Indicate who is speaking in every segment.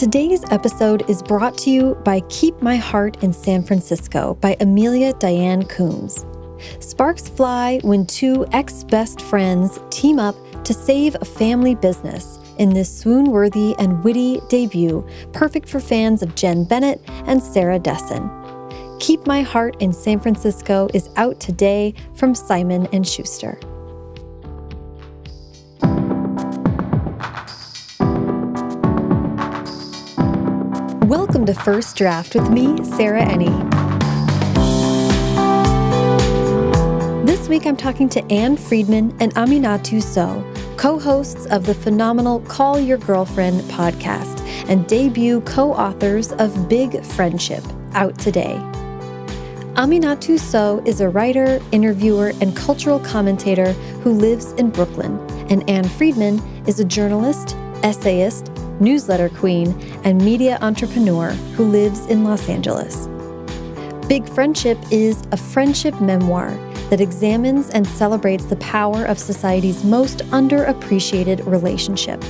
Speaker 1: Today's episode is brought to you by Keep My Heart in San Francisco by Amelia Diane Coombs. Sparks fly when two ex best friends team up to save a family business in this swoon worthy and witty debut, perfect for fans of Jenn Bennett and Sarah Dessen. Keep My Heart in San Francisco is out today from Simon and Schuster. Welcome to First Draft with me, Sarah Enni. This week I'm talking to Ann Friedman and Aminatou Sow, co hosts of the phenomenal Call Your Girlfriend podcast and debut co authors of Big Friendship, out today. Aminatou Sow is a writer, interviewer, and cultural commentator who lives in Brooklyn, and Ann Friedman is a journalist, essayist, newsletter queen, and media entrepreneur who lives in Los Angeles. Big Friendship is a friendship memoir that examines and celebrates the power of society's most underappreciated relationship.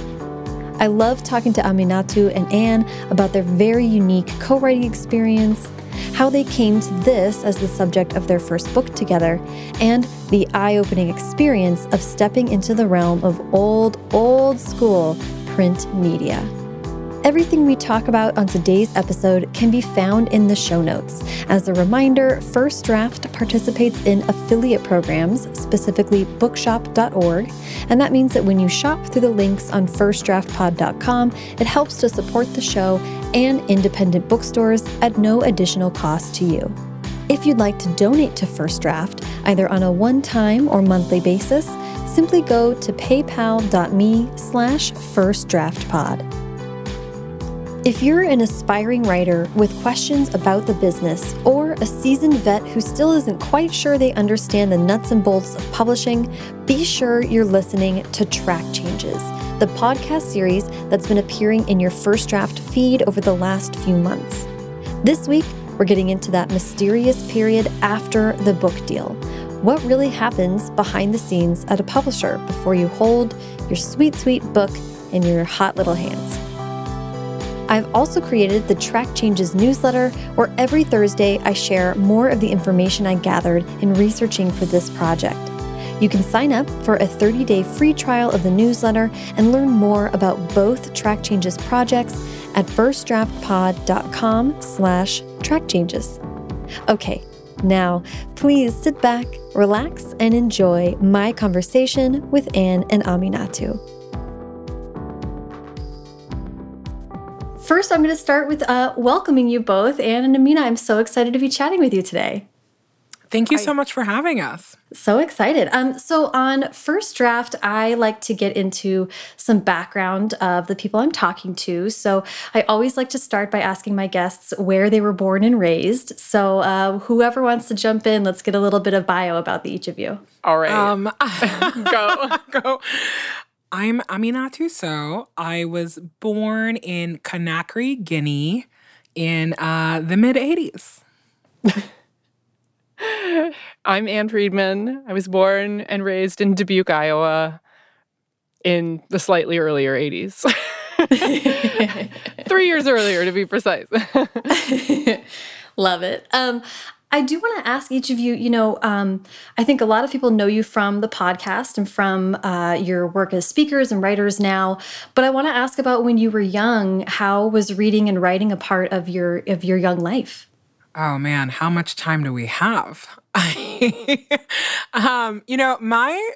Speaker 1: I love talking to Aminatou and Ann about their very unique co writing experience, how they came to this as the subject of their first book together, and the eye opening experience of stepping into the realm of old, old school print media. Everything we talk about on today's episode can be found in the show notes. As a reminder, First Draft participates in affiliate programs, specifically bookshop.org, and that means that when you shop through the links on firstdraftpod.com, it helps to support the show and independent bookstores at no additional cost to you. If you'd like to donate to First Draft, either on a one-time or monthly basis, simply go to paypal.me slash firstdraftpod. If you're an aspiring writer with questions about the business or a seasoned vet who still isn't quite sure they understand the nuts and bolts of publishing, be sure you're listening to Track Changes, the podcast series that's been appearing in your first draft feed over the last few months. This week, we're getting into that mysterious period after the book deal what really happens behind the scenes at a publisher before you hold your sweet, sweet book in your hot little hands. I've also created the Track Changes newsletter, where every Thursday I share more of the information I gathered in researching for this project. You can sign up for a 30-day free trial of the newsletter and learn more about both Track Changes projects at firstdraftpod.com slash trackchanges. Okay, now, please sit back, relax, and enjoy my conversation with Ann and Aminatou. First, I'm going to start with uh, welcoming you both. Ann and Amina, I'm so excited to be chatting with you today.
Speaker 2: Thank you so much for having us.
Speaker 1: So excited. Um, so on first draft, I like to get into some background of the people I'm talking to. So I always like to start by asking my guests where they were born and raised. So uh, whoever wants to jump in, let's get a little bit of bio about the, each of you.
Speaker 3: All right. Um,
Speaker 2: go. go. I'm Aminatou Sow. I was born in Conakry, Guinea in uh, the mid 80s.
Speaker 3: I'm Ann Friedman. I was born and raised in Dubuque, Iowa in the slightly earlier 80s. Three years earlier, to be precise.
Speaker 1: Love it. Um, I do want to ask each of you, you know, um, I think a lot of people know you from the podcast and from uh, your work as speakers and writers now, but I want to ask about when you were young, how was reading and writing a part of your of your young life?
Speaker 2: Oh man, how much time do we have? um, you know, my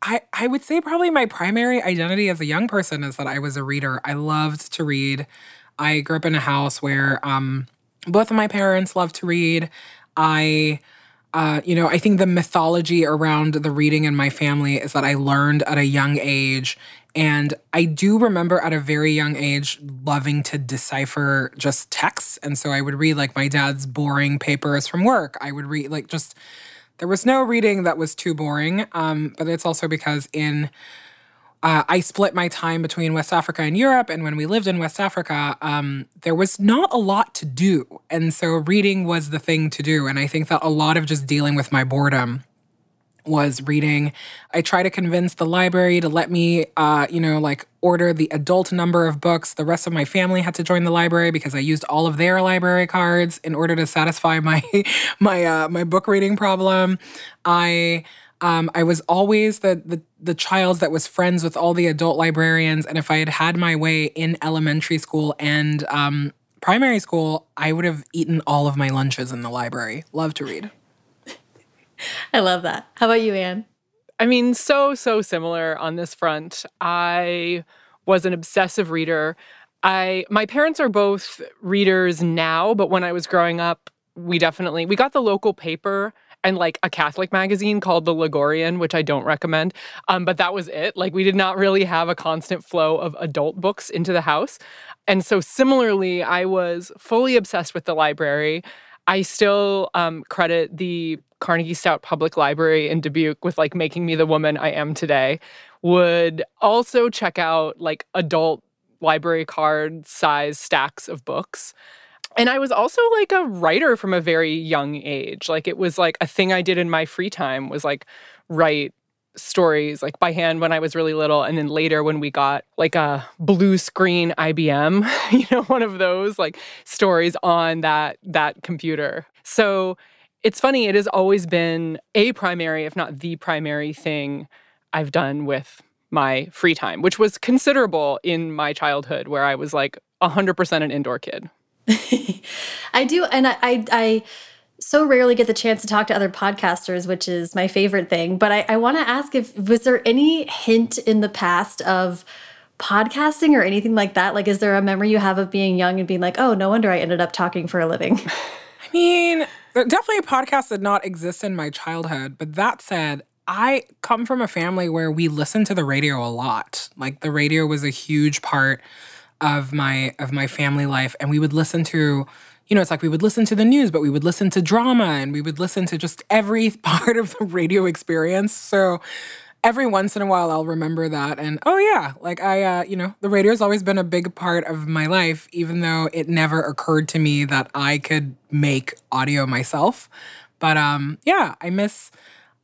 Speaker 2: I, I would say probably my primary identity as a young person is that I was a reader. I loved to read. I grew up in a house where um, both of my parents loved to read. I, uh, you know, I think the mythology around the reading in my family is that I learned at a young age and I do remember at a very young age loving to decipher just texts. And so I would read like my dad's boring papers from work. I would read like just, there was no reading that was too boring. Um, but it's also because in, uh, I split my time between West Africa and Europe. And when we lived in West Africa, um, there was not a lot to do. And so reading was the thing to do. And I think that a lot of just dealing with my boredom was reading. I try to convince the library to let me, uh, you know, like order the adult number of books. The rest of my family had to join the library because I used all of their library cards in order to satisfy my my uh, my book reading problem. I um, I was always the, the the child that was friends with all the adult librarians, and if I had had my way in elementary school and um, primary school, I would have eaten all of my lunches in the library. Love to read.
Speaker 1: I love that. How about you, Ann?
Speaker 3: I mean, so, so similar on this front. I was an obsessive reader. I my parents are both readers now, but when I was growing up, we definitely we got the local paper and like a Catholic magazine called The Liguorian, which I don't recommend. Um, but that was it. Like we did not really have a constant flow of adult books into the house. And so similarly, I was fully obsessed with the library. I still um, credit the Carnegie Stout Public Library in Dubuque with like making me the woman I am today. Would also check out like adult library card size stacks of books. And I was also like a writer from a very young age. Like it was like a thing I did in my free time was like write stories like by hand when I was really little and then later when we got like a blue screen IBM, you know, one of those like stories on that that computer. So it's funny, it has always been a primary if not the primary thing I've done with my free time, which was considerable in my childhood where I was like 100% an indoor kid.
Speaker 1: I do and I, I I so rarely get the chance to talk to other podcasters, which is my favorite thing. But I, I want to ask if was there any hint in the past of podcasting or anything like that? Like, is there a memory you have of being young and being like, oh, no wonder I ended up talking for a living?
Speaker 2: I mean, uh, definitely a podcast did not exist in my childhood. But that said, I come from a family where we listened to the radio a lot. Like the radio was a huge part of my of my family life and we would listen to you know, it's like we would listen to the news, but we would listen to drama and we would listen to just every part of the radio experience. So every once in a while I'll remember that and oh yeah, like I uh, you know, the radio has always been a big part of my life even though it never occurred to me that I could make audio myself. But um yeah, I miss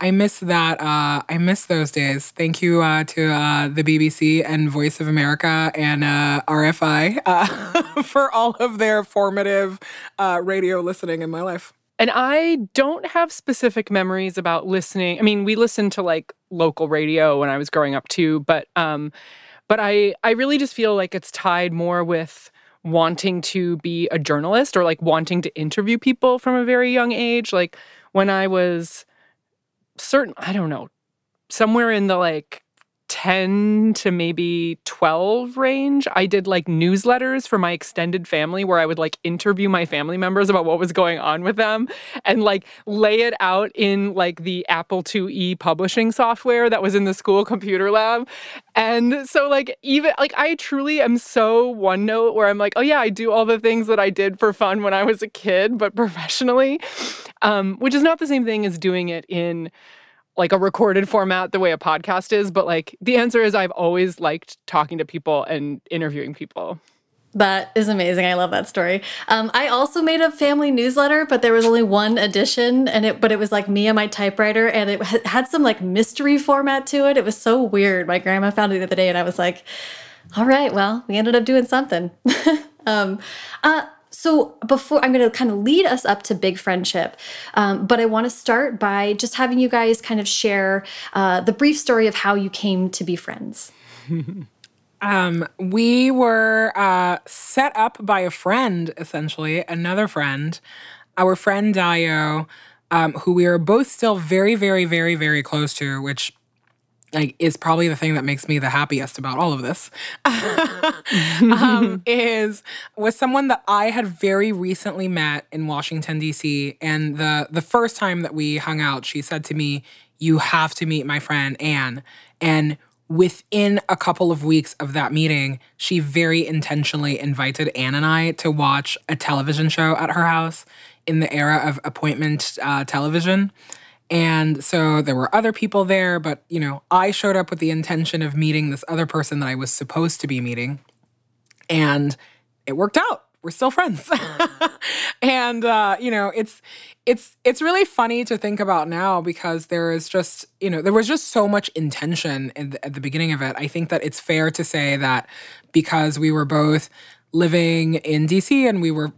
Speaker 2: I miss that. Uh, I miss those days. Thank you uh, to uh, the BBC and Voice of America and uh, RFI uh, for all of their formative uh, radio listening in my life.
Speaker 3: And I don't have specific memories about listening. I mean, we listened to like local radio when I was growing up too, but um, but I I really just feel like it's tied more with wanting to be a journalist or like wanting to interview people from a very young age. Like when I was certain, I don't know, somewhere in the like 10 to maybe 12 range, I did like newsletters for my extended family where I would like interview my family members about what was going on with them and like lay it out in like the Apple IIe publishing software that was in the school computer lab. And so like even like I truly am so one note where I'm like, "Oh yeah, I do all the things that I did for fun when I was a kid, but professionally." Um, which is not the same thing as doing it in like a recorded format the way a podcast is, but like the answer is I've always liked talking to people and interviewing people.
Speaker 1: That is amazing. I love that story. Um, I also made a family newsletter, but there was only one edition, and it but it was like me and my typewriter, and it had some like mystery format to it. It was so weird. My grandma found it the other day, and I was like, "All right, well, we ended up doing something." um, uh, so before I'm going to kind of lead us up to big friendship, um, but I want to start by just having you guys kind of share uh, the brief story of how you came to be friends.
Speaker 2: um, we were uh, set up by a friend, essentially, another friend, our friend Dayo, um, who we are both still very, very, very, very close to, which like is probably the thing that makes me the happiest about all of this um, is was someone that I had very recently met in Washington D.C. and the the first time that we hung out, she said to me, "You have to meet my friend Ann." And within a couple of weeks of that meeting, she very intentionally invited Ann and I to watch a television show at her house in the era of appointment uh, television. And so there were other people there, but you know, I showed up with the intention of meeting this other person that I was supposed to be meeting. And it worked out we're still friends. and uh, you know, it's it's it's really funny to think about now because there is just you know there was just so much intention the, at the beginning of it. I think that it's fair to say that because we were both living in DC and we were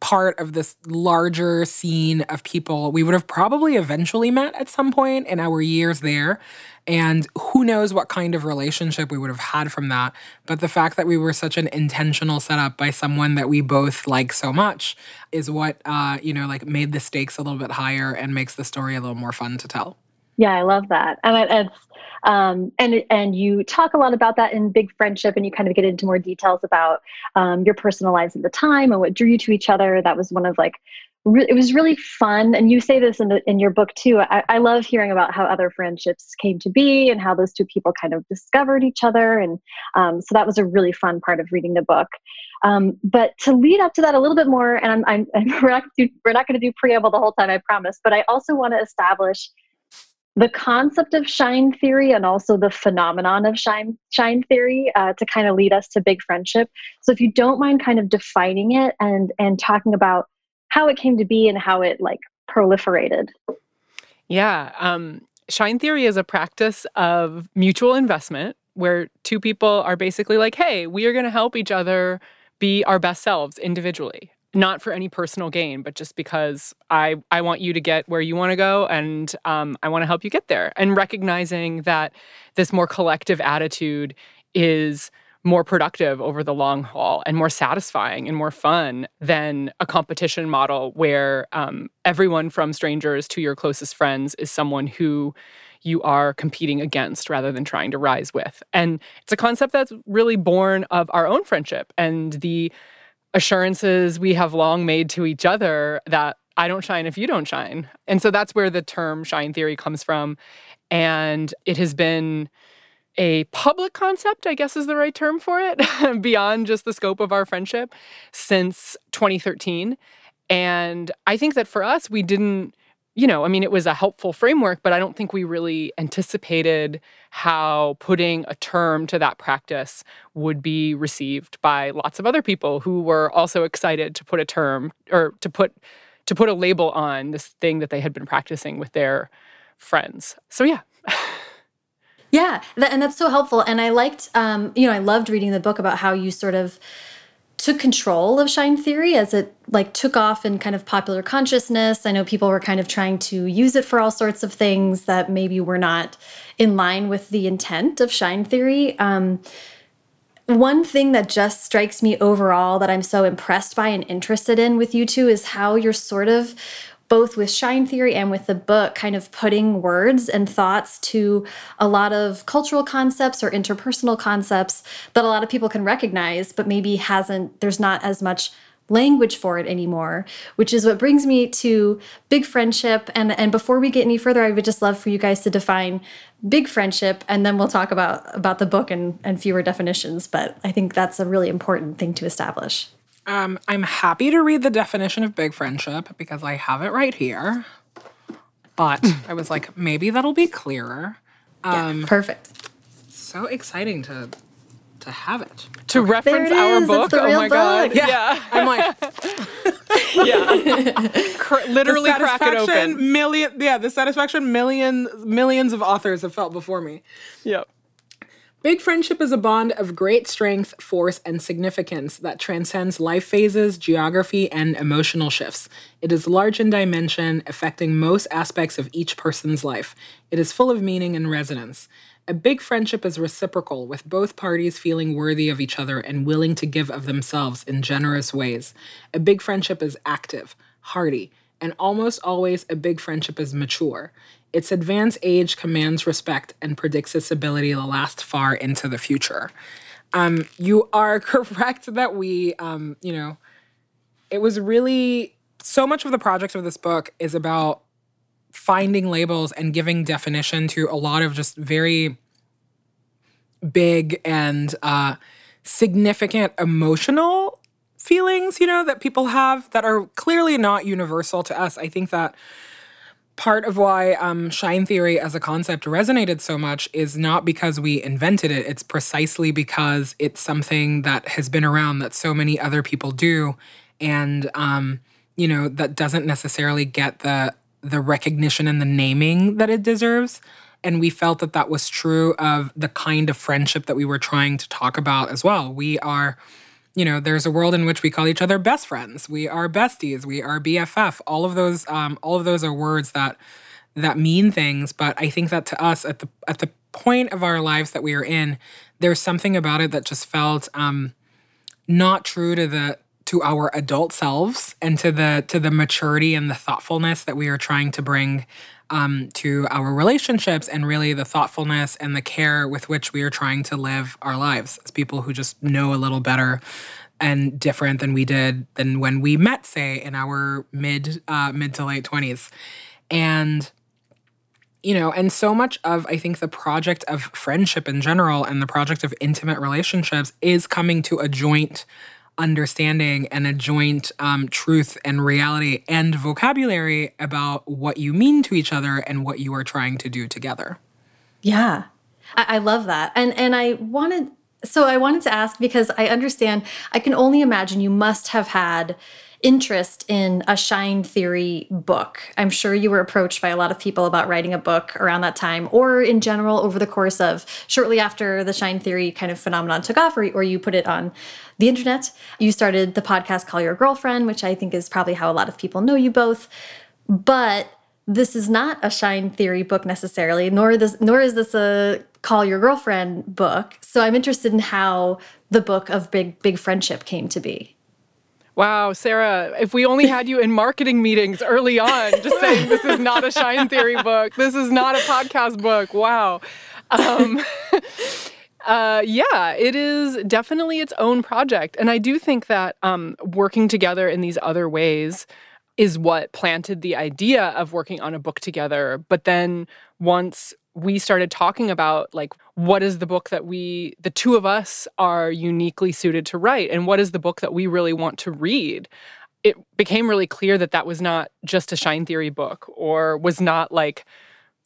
Speaker 2: part of this larger scene of people we would have probably eventually met at some point in our years there. And who knows what kind of relationship we would have had from that. But the fact that we were such an intentional setup by someone that we both like so much is what, uh, you know, like made the stakes a little bit higher and makes the story a little more fun to tell.
Speaker 1: Yeah, I love that. And it's um, and and you talk a lot about that in Big Friendship, and you kind of get into more details about um, your personal lives at the time and what drew you to each other. That was one of like it was really fun. And you say this in the in your book too. I, I love hearing about how other friendships came to be and how those two people kind of discovered each other. And um, so that was a really fun part of reading the book. Um, but to lead up to that a little bit more, and I'm, I'm we're not we're not going to do preamble the whole time, I promise. But I also want to establish the concept of shine theory and also the phenomenon of shine shine theory uh, to kind of lead us to big friendship. So if you don't mind kind of defining it and and talking about how it came to be and how it like proliferated.
Speaker 3: Yeah um, shine theory is a practice of mutual investment where two people are basically like hey we are going to help each other be our best selves individually not for any personal gain, but just because I I want you to get where you want to go, and um, I want to help you get there. And recognizing that this more collective attitude is more productive over the long haul and more satisfying and more fun than a competition model where um, everyone from strangers to your closest friends is someone who you are competing against rather than trying to rise with. And it's a concept that's really born of our own friendship and the assurances we have long made to each other that I don't shine if you don't shine. And so that's where the term shine theory comes from. And it has been a public concept, I guess is the right term for it, beyond just the scope of our friendship since 2013. And I think that for us, we didn't you know, I mean, it was a helpful framework, but I don't think we really anticipated how putting a term to that practice would be received by lots of other people who were also excited to put a term or to put to put a label on this thing that they had been practicing with their friends. So yeah.
Speaker 1: yeah, and that's so helpful. And I liked, um, you know, I loved reading the book about how you sort of took control of shine theory as it like took off in kind of popular consciousness. I know people were kind of trying to use it for all sorts of things that maybe were not in line with the intent of shine theory. Um, one thing that just strikes me overall that i'm so impressed by and interested in with you two is how you're sort of both with Shine Theory and with the book, kind of putting words and thoughts to a lot of cultural concepts or interpersonal concepts that a lot of people can recognize, but maybe hasn't, there's not as much language for it anymore, which is what brings me to big friendship. And, and before we get any further, I would just love for you guys to define big friendship, and then we'll talk about, about the book and, and fewer definitions. But I think that's a really important thing to establish.
Speaker 2: Um, I'm happy to read the definition of big friendship because I have it right here. But I was like, maybe that'll be clearer.
Speaker 1: Um, yeah, perfect.
Speaker 2: So exciting to to have it
Speaker 3: to okay. reference our book.
Speaker 1: oh my
Speaker 3: book. god!
Speaker 2: Yeah. yeah. I'm like,
Speaker 3: yeah, Cr- literally crack it open.
Speaker 2: Million, yeah, the satisfaction millions million millions of authors have felt before me.
Speaker 3: Yep.
Speaker 2: Big friendship is a bond of great strength, force, and significance that transcends life phases, geography, and emotional shifts. It is large in dimension, affecting most aspects of each person's life. It is full of meaning and resonance. A big friendship is reciprocal, with both parties feeling worthy of each other and willing to give of themselves in generous ways. A big friendship is active, hearty, and almost always a big friendship is mature. Its advanced age commands respect and predicts its ability to last far into the future. Um, you are correct that we, um, you know, it was really so much of the project of this book is about finding labels and giving definition to a lot of just very big and uh, significant emotional feelings, you know, that people have that are clearly not universal to us. I think that part of why um, shine theory as a concept resonated so much is not because we invented it. It's precisely because it's something that has been around that so many other people do, and um, you know that doesn't necessarily get the the recognition and the naming that it deserves. And we felt that that was true of the kind of friendship that we were trying to talk about as well. We are you know, there's a world in which we call each other best friends. We are besties. We are BFF. All of those, um, all of those are words that that mean things. But I think that to us, at the at the point of our lives that we are in, there's something about it that just felt um, not true to the to our adult selves and to the to the maturity and the thoughtfulness that we are trying to bring um, to our relationships and really the thoughtfulness and the care with which we are trying to live our lives as people who just know a little better and different than we did than when we met, say, in our mid uh, mid to late twenties, and you know, and so much of I think the project of friendship in general and the project of intimate relationships is coming to a joint understanding and a joint um, truth and reality and vocabulary about what you mean to each other and what you are trying to do together.
Speaker 1: Yeah, I, I love that, and and I wanted so I wanted to ask because I understand. I can only imagine you must have had interest in a shine theory book. I'm sure you were approached by a lot of people about writing a book around that time or in general over the course of shortly after the shine theory kind of phenomenon took off or, or you put it on the internet. You started the podcast Call Your Girlfriend, which I think is probably how a lot of people know you both. But this is not a shine theory book necessarily, nor this nor is this a call your girlfriend book. So I'm interested in how the book of big big friendship came to be.
Speaker 3: Wow, Sarah, if we only had you in marketing meetings early on, just saying this is not a Shine Theory book, this is not a podcast book. Wow. Um, uh, yeah, it is definitely its own project. And I do think that um, working together in these other ways is what planted the idea of working on a book together. But then once we started talking about like what is the book that we the two of us are uniquely suited to write and what is the book that we really want to read? It became really clear that that was not just a shine theory book or was not like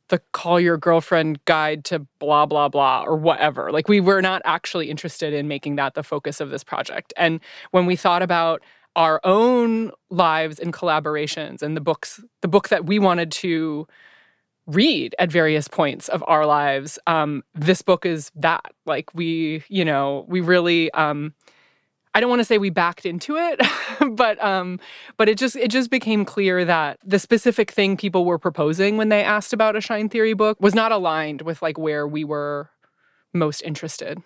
Speaker 3: the call your girlfriend guide to blah blah blah or whatever. Like we were not actually interested in making that the focus of this project. And when we thought about our own lives and collaborations and the books the book that we wanted to read at various points of our lives. Um, this book is that like we you know we really um, i don't want to say we backed into it but um, but it just it just became clear that the specific thing people were proposing when they asked about a shine theory book was not aligned with like where we were most interested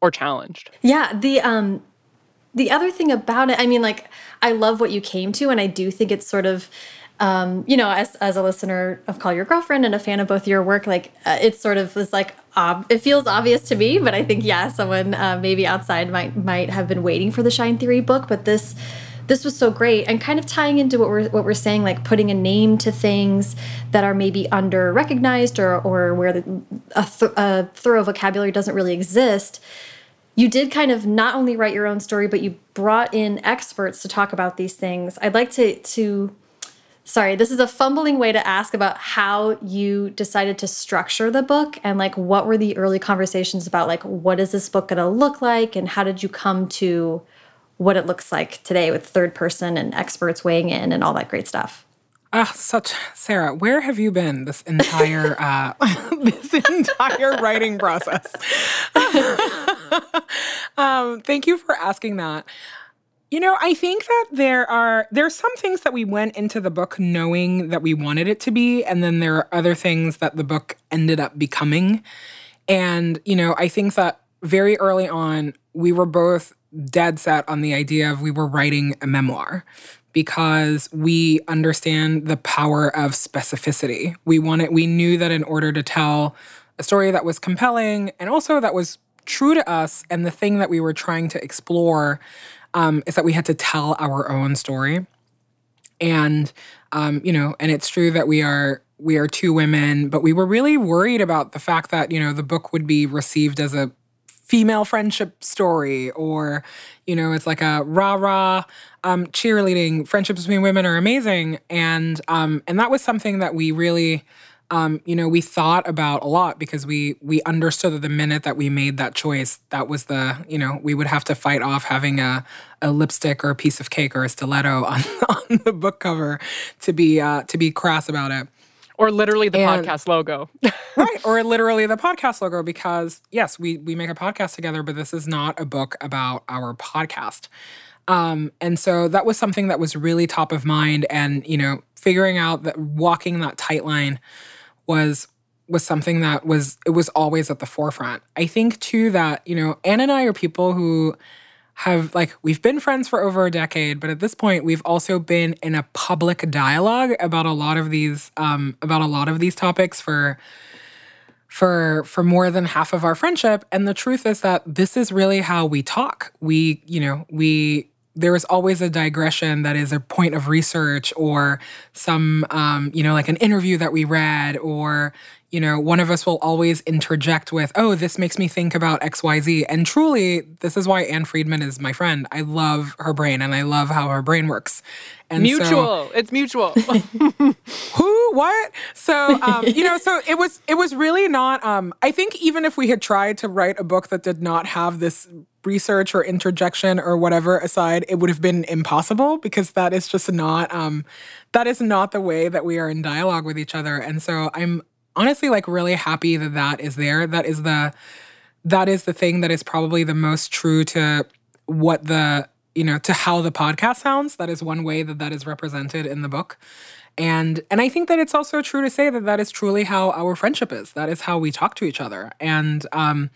Speaker 3: or challenged.
Speaker 1: Yeah the um the other thing about it i mean like i love what you came to and i do think it's sort of um, you know, as, as a listener of Call Your Girlfriend and a fan of both your work, like uh, it sort of was like it feels obvious to me, but I think yeah, someone uh, maybe outside might might have been waiting for the Shine Theory book, but this this was so great and kind of tying into what we're what we're saying, like putting a name to things that are maybe under recognized or or where the, a, th a thorough vocabulary doesn't really exist you did kind of not only write your own story, but you brought in experts to talk about these things. I'd like to to sorry, this is a fumbling way to ask about how you decided to structure the book and like what were the early conversations about like what is this book going to look like and how did you come to what it looks like today with third person and experts weighing in and all that great stuff.
Speaker 2: Ah, such Sarah, where have you been this entire uh this entire writing process? um, thank you for asking that. You know, I think that there are there's some things that we went into the book knowing that we wanted it to be and then there are other things that the book ended up becoming. And, you know, I think that very early on we were both dead set on the idea of we were writing a memoir because we understand the power of specificity. We wanted we knew that in order to tell a story that was compelling and also that was true to us and the thing that we were trying to explore um, is that we had to tell our own story. And, um, you know, and it's true that we are we are two women, but we were really worried about the fact that, you know, the book would be received as a female friendship story or you know it's like a rah rah um, cheerleading friendships between women are amazing and um, and that was something that we really um, you know we thought about a lot because we we understood that the minute that we made that choice that was the you know we would have to fight off having a, a lipstick or a piece of cake or a stiletto on, on the book cover to be uh, to be crass about it
Speaker 3: or literally the and, podcast logo.
Speaker 2: right. Or literally the podcast logo, because yes, we we make a podcast together, but this is not a book about our podcast. Um, and so that was something that was really top of mind. And, you know, figuring out that walking that tight line was was something that was it was always at the forefront. I think too that, you know, Ann and I are people who have like we've been friends for over a decade but at this point we've also been in a public dialogue about a lot of these um, about a lot of these topics for for for more than half of our friendship and the truth is that this is really how we talk we you know we there is always a digression that is a point of research or some um, you know like an interview that we read or you know, one of us will always interject with, oh, this makes me think about XYZ. And truly, this is why Ann Friedman is my friend. I love her brain and I love how her brain works.
Speaker 3: And mutual. So, it's mutual.
Speaker 2: who? What? So, um, you know, so it was it was really not um, I think even if we had tried to write a book that did not have this research or interjection or whatever aside, it would have been impossible because that is just not um, that is not the way that we are in dialogue with each other. And so I'm honestly like really happy that that is there. That is the that is the thing that is probably the most true to what the you know to how the podcast sounds. That is one way that that is represented in the book. And and I think that it's also true to say that that is truly how our friendship is. That is how we talk to each other. And um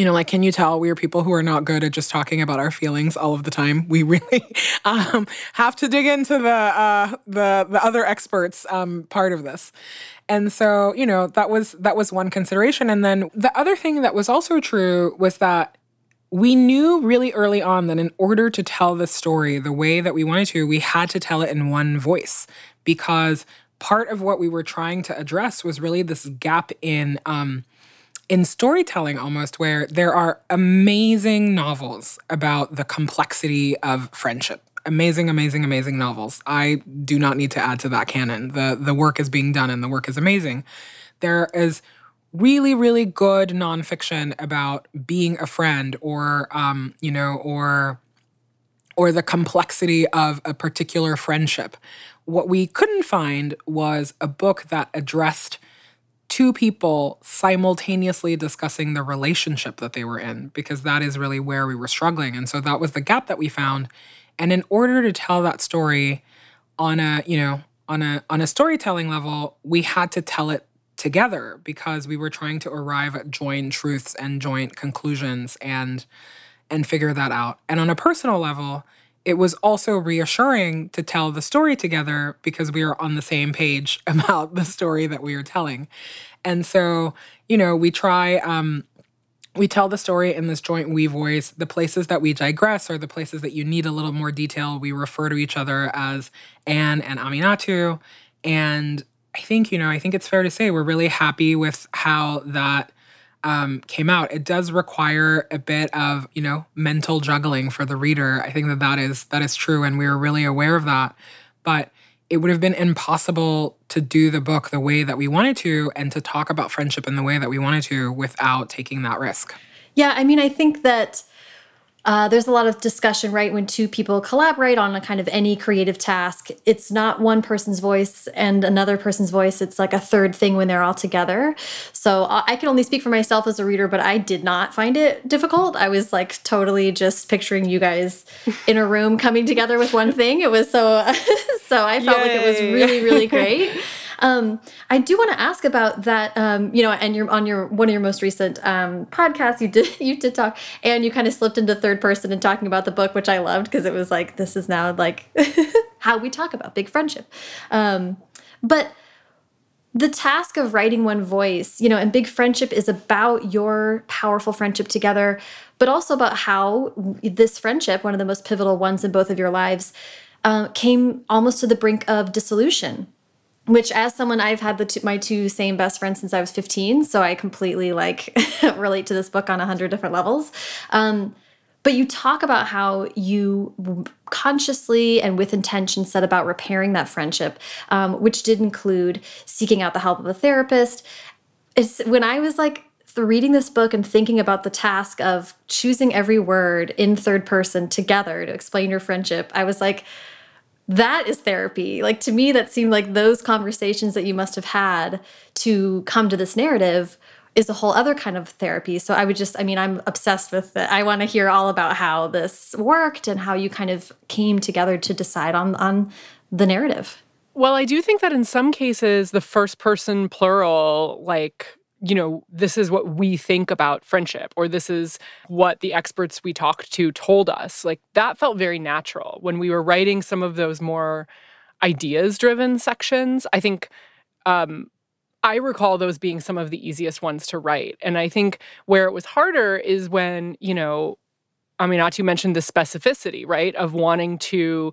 Speaker 2: you know, like, can you tell we are people who are not good at just talking about our feelings all of the time? We really um, have to dig into the uh, the the other experts um, part of this, and so you know that was that was one consideration. And then the other thing that was also true was that we knew really early on that in order to tell the story the way that we wanted to, we had to tell it in one voice because part of what we were trying to address was really this gap in. Um, in storytelling almost where there are amazing novels about the complexity of friendship. Amazing amazing amazing novels. I do not need to add to that canon. The the work is being done and the work is amazing. There is really really good nonfiction about being a friend or um, you know or or the complexity of a particular friendship. What we couldn't find was a book that addressed two people simultaneously discussing the relationship that they were in because that is really where we were struggling. And so that was the gap that we found. And in order to tell that story on a you know on a on a storytelling level we had to tell it together because we were trying to arrive at joint truths and joint conclusions and and figure that out. And on a personal level it was also reassuring to tell the story together because we were on the same page about the story that we were telling. And so, you know, we try, um, we tell the story in this joint we voice. The places that we digress or the places that you need a little more detail, we refer to each other as Ann and Aminatou. And I think, you know, I think it's fair to say we're really happy with how that um, came out. It does require a bit of you know mental juggling for the reader. I think that that is that is true, and we were really aware of that. But it would have been impossible to do the book the way that we wanted to, and to talk about friendship in the way that we wanted to without taking that risk.
Speaker 1: Yeah, I mean, I think that uh, there's a lot of discussion, right? When two people collaborate on a kind of any creative task, it's not one person's voice and another person's voice. It's like a third thing when they're all together. So uh, I can only speak for myself as a reader, but I did not find it difficult. I was like totally just picturing you guys in a room coming together with one thing. It was so, so I felt Yay. like it was really, really great. Um, I do want to ask about that. Um, you know, and you're on your one of your most recent um, podcasts, you did you did talk, and you kind of slipped into third person and talking about the book, which I loved because it was like this is now like how we talk about big friendship. Um, but the task of writing one voice, you know, and big friendship is about your powerful friendship together, but also about how this friendship, one of the most pivotal ones in both of your lives, uh, came almost to the brink of dissolution which as someone I've had the my two same best friends since I was 15, so I completely like relate to this book on a hundred different levels. Um, but you talk about how you consciously and with intention set about repairing that friendship, um, which did include seeking out the help of a therapist. It's when I was like reading this book and thinking about the task of choosing every word in third person together to explain your friendship, I was like, that is therapy. Like to me, that seemed like those conversations that you must have had to come to this narrative is a whole other kind of therapy. So I would just, I mean, I'm obsessed with it. I want to hear all about how this worked and how you kind of came together to decide on on the narrative.
Speaker 3: Well, I do think that in some cases, the first person plural, like, you know, this is what we think about friendship, or this is what the experts we talked to told us. Like, that felt very natural. When we were writing some of those more ideas driven sections, I think um, I recall those being some of the easiest ones to write. And I think where it was harder is when, you know, I mean, not to mention the specificity, right, of wanting to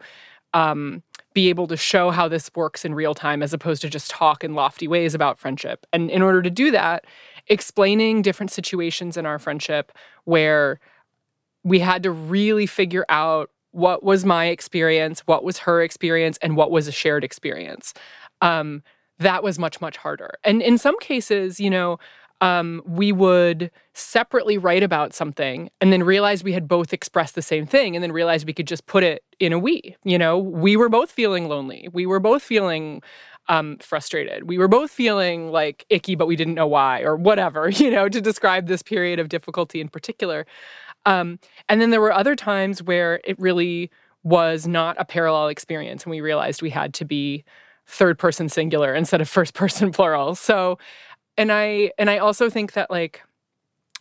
Speaker 3: um, be able to show how this works in real time as opposed to just talk in lofty ways about friendship. And in order to do that, explaining different situations in our friendship where we had to really figure out what was my experience, what was her experience, and what was a shared experience. Um, that was much, much harder. And in some cases, you know, um, we would separately write about something and then realize we had both expressed the same thing and then realize we could just put it in a we. You know, we were both feeling lonely. We were both feeling um, frustrated. We were both feeling like icky, but we didn't know why or whatever, you know, to describe this period of difficulty in particular. Um, and then there were other times where it really was not a parallel experience and we realized we had to be third person singular instead of first person plural. So, and I and I also think that like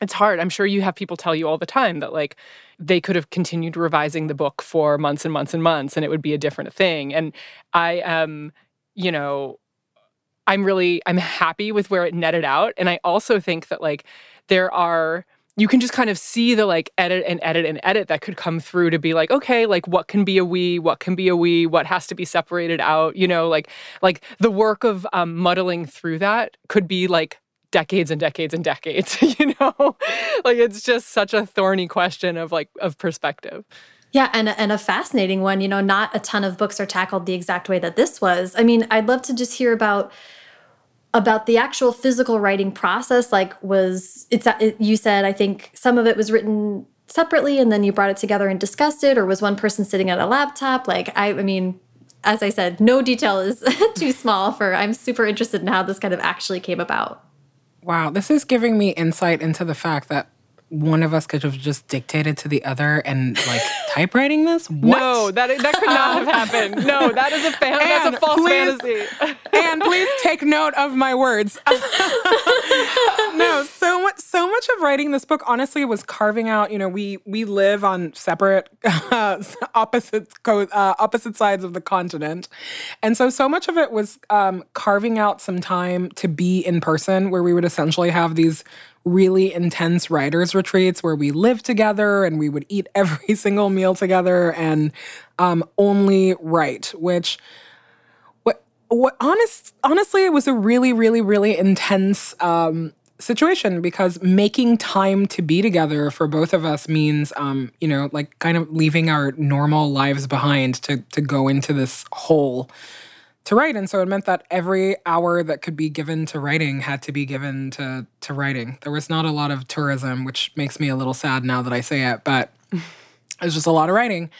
Speaker 3: it's hard. I'm sure you have people tell you all the time that like they could have continued revising the book for months and months and months and it would be a different thing. And I am, you know, I'm really I'm happy with where it netted out and I also think that like there are you can just kind of see the like edit and edit and edit that could come through to be like okay like what can be a we what can be a we what has to be separated out you know like like the work of um, muddling through that could be like decades and decades and decades you know like it's just such a thorny question of like of perspective
Speaker 1: yeah, and and a fascinating one. You know, not a ton of books are tackled the exact way that this was. I mean, I'd love to just hear about about the actual physical writing process like was it's uh, it, you said i think some of it was written separately and then you brought it together and discussed it or was one person sitting at a laptop? Like i, I mean as i said no detail is too small for i'm super interested in how this kind of actually came about.
Speaker 2: Wow this is giving me insight into the fact that one of us could have just dictated to the other and like typewriting this? What?
Speaker 3: No, that that could not have happened. No, that is a fan. that's a false
Speaker 2: please,
Speaker 3: fantasy.
Speaker 2: and please take note of my words. no, so much so much of writing this book honestly was carving out. You know, we we live on separate uh, opposite uh, opposite sides of the continent, and so so much of it was um, carving out some time to be in person, where we would essentially have these really intense writers retreats where we lived together and we would eat every single meal together and um, only write which what what honest honestly it was a really really really intense um, situation because making time to be together for both of us means um, you know like kind of leaving our normal lives behind to to go into this hole to write. And so it meant that every hour that could be given to writing had to be given to to writing. There was not a lot of tourism which makes me a little sad now that i say it but it was just a lot of writing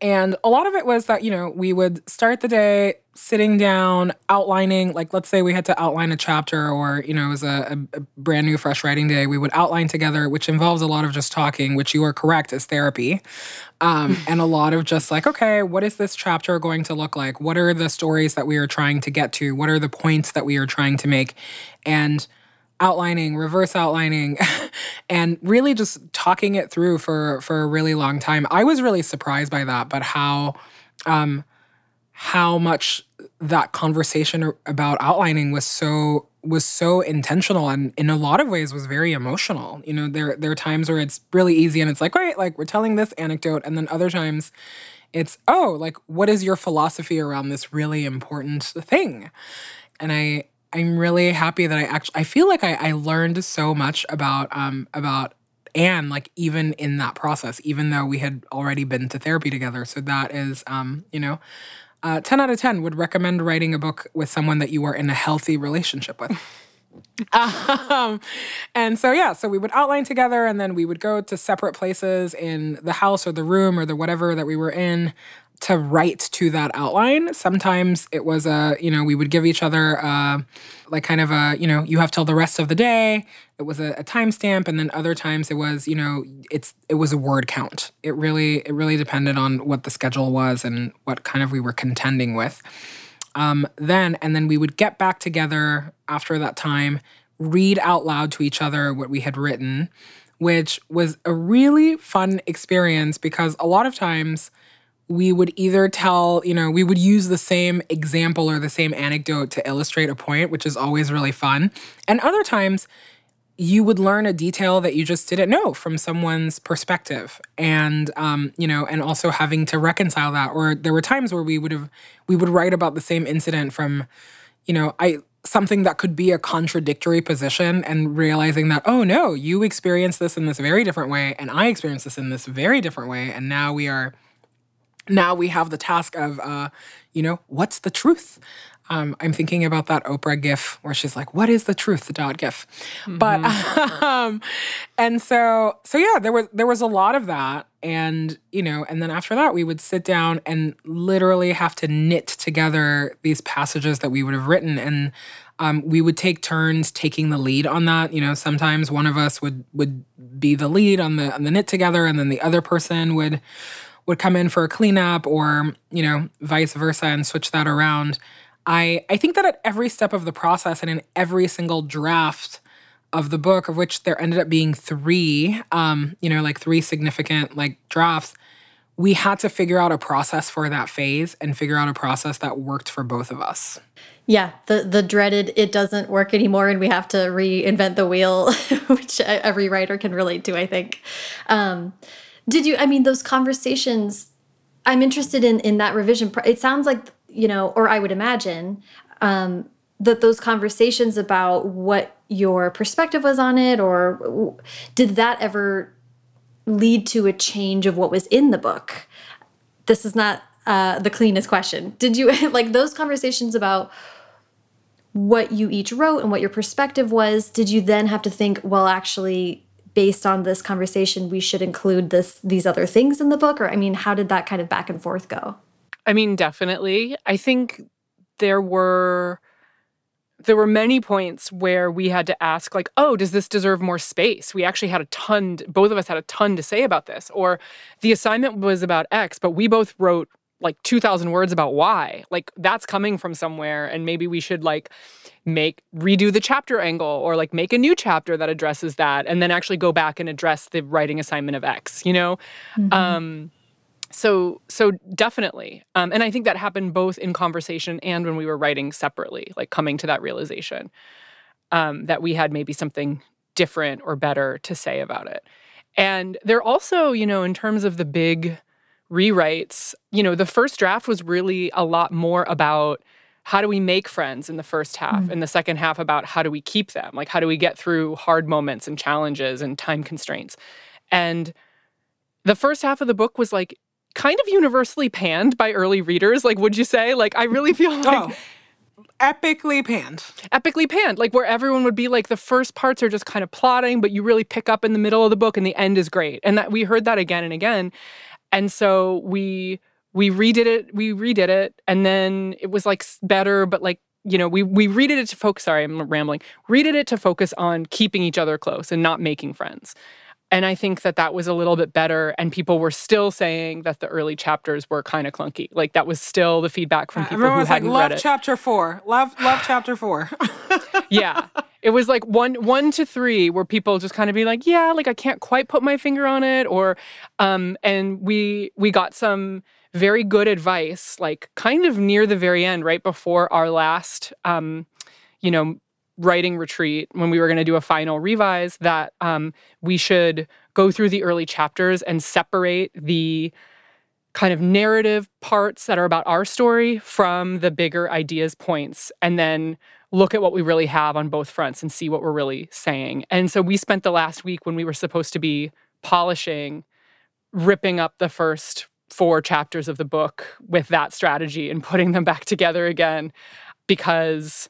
Speaker 2: and a lot of it was that, you know, we would start the day sitting down, outlining, like, let's say we had to outline a chapter or, you know, it was a, a, a, brand new, fresh writing day. We would outline together, which involves a lot of just talking, which you are correct is therapy. Um, and a lot of just like, okay, what is this chapter going to look like? What are the stories that we are trying to get to? What are the points that we are trying to make? And, outlining, reverse outlining, and really just talking it through for for a really long time. I was really surprised by that, but how um, how much that conversation about outlining was so was so intentional and in a lot of ways was very emotional. You know, there there are times where it's really easy and it's like, great, like we're telling this anecdote, and then other times it's, oh, like what is your philosophy around this really important thing? And I I'm really happy that I actually I feel like I, I learned so much about um about Ann, like even in that process, even though we had already been to therapy together. So that is um, you know, uh, 10 out of 10 would recommend writing a book with someone that you are in a healthy relationship with. um, and so, yeah, so we would outline together and then we would go to separate places in the house or the room or the whatever that we were in to write to that outline. Sometimes it was a, you know, we would give each other uh, like kind of a, you know, you have till the rest of the day. It was a, a timestamp, and then other times it was, you know, it's it was a word count. It really it really depended on what the schedule was and what kind of we were contending with. Um, then and then we would get back together after that time, read out loud to each other what we had written, which was a really fun experience because a lot of times we would either tell, you know, we would use the same example or the same anecdote to illustrate a point, which is always really fun. And other times, you would learn a detail that you just didn't know from someone's perspective. And um, you know and also having to reconcile that. Or there were times where we would have we would write about the same incident from you know i something that could be a contradictory position and realizing that oh no you experienced this in this very different way and i experienced this in this very different way. And now we are now we have the task of, uh, you know, what's the truth? Um, I'm thinking about that Oprah gif where she's like, "What is the truth?" The dot gif, mm-hmm. but um, and so so yeah, there was there was a lot of that, and you know, and then after that, we would sit down and literally have to knit together these passages that we would have written, and um, we would take turns taking the lead on that. You know, sometimes one of us would would be the lead on the on the knit together, and then the other person would would come in for a cleanup or, you know, vice versa and switch that around. I I think that at every step of the process and in every single draft of the book, of which there ended up being three, um, you know, like three significant like drafts, we had to figure out a process for that phase and figure out a process that worked for both of us.
Speaker 1: Yeah, the the dreaded it doesn't work anymore and we have to reinvent the wheel, which every writer can relate to, I think. Um, did you, I mean, those conversations, I'm interested in, in that revision. It sounds like, you know, or I would imagine um, that those conversations about what your perspective was on it, or did that ever lead to a change of what was in the book? This is not uh, the cleanest question. Did you, like those conversations about what you each wrote and what your perspective was, did you then have to think, well, actually, based on this conversation we should include this these other things in the book? Or i mean how did that kind of back and forth go?
Speaker 3: I mean definitely. I think there were there were many points where we had to ask like oh does this deserve more space? We actually had a ton both of us had a ton to say about this. Or the assignment was about x but we both wrote like 2000 words about why. Like that's coming from somewhere and maybe we should like make redo the chapter angle or like make a new chapter that addresses that and then actually go back and address the writing assignment of x you know? Mm-hmm. um so so definitely. Um and i think that happened both in conversation and when we were writing separately like coming to that realization um that we had maybe something different or better to say about it. And there also you know in terms of the big rewrites, you know, the first draft was really a lot more about how do we make friends in the first half mm. and the second half about how do we keep them? Like how do we get through hard moments and challenges and time constraints? And the first half of the book was like kind of universally panned by early readers, like would you say? Like I really feel like oh
Speaker 2: epically panned.
Speaker 3: Epically panned, like where everyone would be like the first parts are just kind of plotting, but you really pick up in the middle of the book and the end is great. And that we heard that again and again. And so we we redid it, we redid it, and then it was like better, but like you know, we we redid it to focus. Sorry, I'm rambling. Redid it to focus on keeping each other close and not making friends. And I think that that was a little bit better. And people were still saying that the early chapters were kind of clunky. Like that was still the feedback from people who hadn't
Speaker 2: like,
Speaker 3: read it.
Speaker 2: chapter four. Love, love chapter four.
Speaker 3: yeah, it was like one, one to three, where people just kind of be like, yeah, like I can't quite put my finger on it, or, um, and we we got some very good advice, like kind of near the very end, right before our last, um, you know, writing retreat when we were going to do a final revise that um, we should go through the early chapters and separate the kind of narrative parts that are about our story from the bigger ideas points and then look at what we really have on both fronts and see what we're really saying. And so we spent the last week when we were supposed to be polishing ripping up the first four chapters of the book with that strategy and putting them back together again because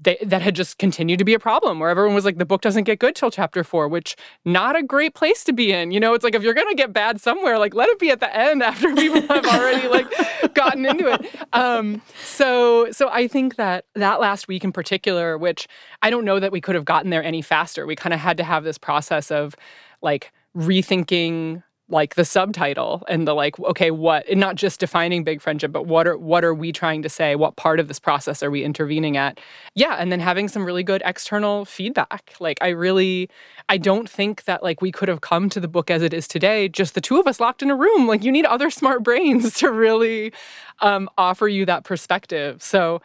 Speaker 3: they, that had just continued to be a problem where everyone was like the book doesn't get good till chapter four which not a great place to be in. You know it's like if you're gonna get bad somewhere like let it be at the end after people have already like gotten into it. Um, so so i think that that last week in particular which i don't know that we could have gotten there any faster. We kind of had to have this process of like rethinking like the subtitle and the like okay what and not just defining big friendship but what are what are we trying to say? What part of this process are we intervening at? Yeah and then having some really good external feedback. Like i really i don't think that like we could have come to the book as it is today just the two of us locked in a room. Like you need other smart brains to really um, offer you that perspective. So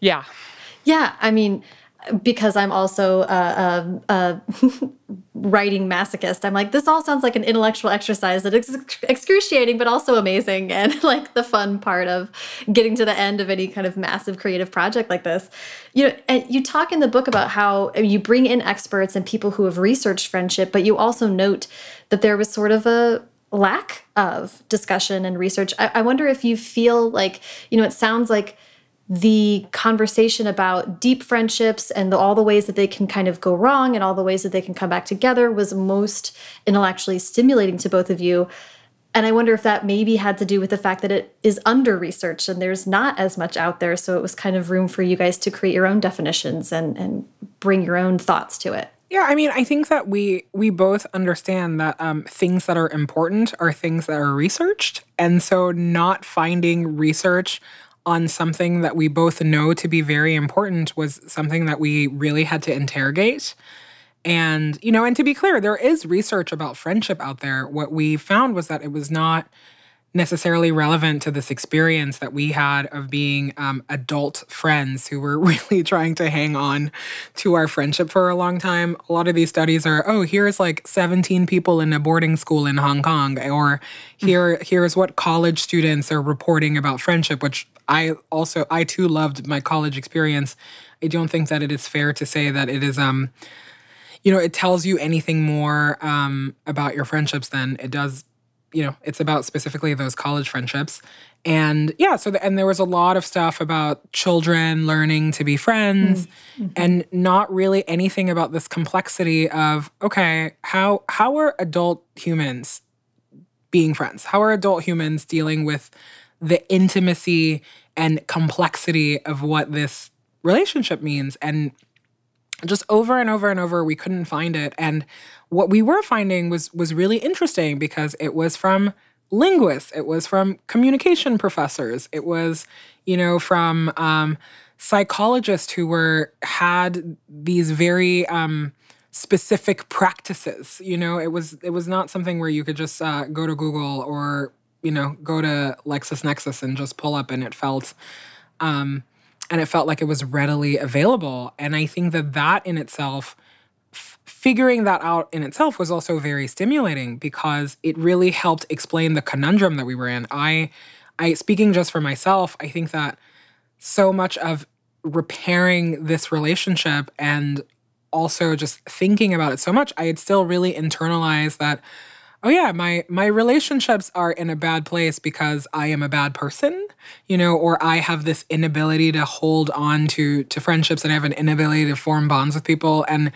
Speaker 3: yeah.
Speaker 1: Yeah i mean because I'm also a, a, a writing masochist, I'm like, this all sounds like an intellectual exercise that is excruciating, but also amazing. And like the fun part of getting to the end of any kind of massive creative project like this. You know, and you talk in the book about how you bring in experts and people who have researched friendship, but you also note that there was sort of a lack of discussion and research. I, I wonder if you feel like, you know, it sounds like the conversation about deep friendships and the, all the ways that they can kind of go wrong and all the ways that they can come back together was most intellectually stimulating to both of you. And I wonder if that maybe had to do with the fact that it is under researched and there's not as much out there. So it was kind of room for you guys to create your own definitions and, and bring your own thoughts to it.
Speaker 2: Yeah, I mean, I think that we we both understand that um, things that are important are things that are researched, and so not finding research on something that we both know to be very important was something that we really had to interrogate. And, you know, and to be clear, there is research about friendship out there. What we found was that it was not necessarily relevant to this experience that we had of being um, adult friends who were really trying to hang on to our friendship for a long time. A lot of these studies are, oh, here's like 17 people in a boarding school in Hong Kong, or here here's what college students are reporting about friendship, which I also I too loved my college experience. I don't think that it is fair to say that it is um you know, it tells you anything more um about your friendships than it does you know, it's about specifically those college friendships. And yeah, so the, and there was a lot of stuff about children learning to be friends mm-hmm. and not really anything about this complexity of okay, how how are adult humans being friends? How are adult humans dealing with the intimacy and complexity of what this relationship means and just over and over and over we couldn't find it. And what we were finding was was really interesting because it was from linguists it was from communication professors it was you know from um, psychologists who were had these very um, specific practices you know? It was it was not something where you could just uh, go to google or you know go to lexisnexis and just pull up and it felt um, and it felt like it was readily available and i think that that in itself figuring that out in itself was also very stimulating because it really helped explain the conundrum that we were in. I I speaking just for myself, I think that so much of repairing this relationship and also just thinking about it so much, I had still really internalized that oh yeah, my my relationships are in a bad place because I am a bad person, you know, or I have this inability to hold on to to friendships and I have an inability to form bonds with people and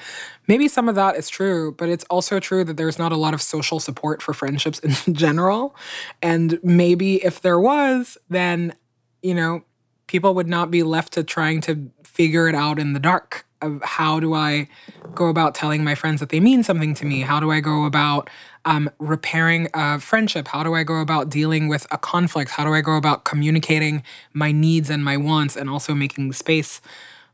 Speaker 2: maybe some of that is true, but it's also true that there's not a lot of social support for friendships in general. And maybe if there was, then you know, people would not be left to trying to figure it out in the dark of how do I go about telling my friends that they mean something to me? How do I go about um, repairing a friendship? How do I go about dealing with a conflict? How do I go about communicating my needs and my wants and also making space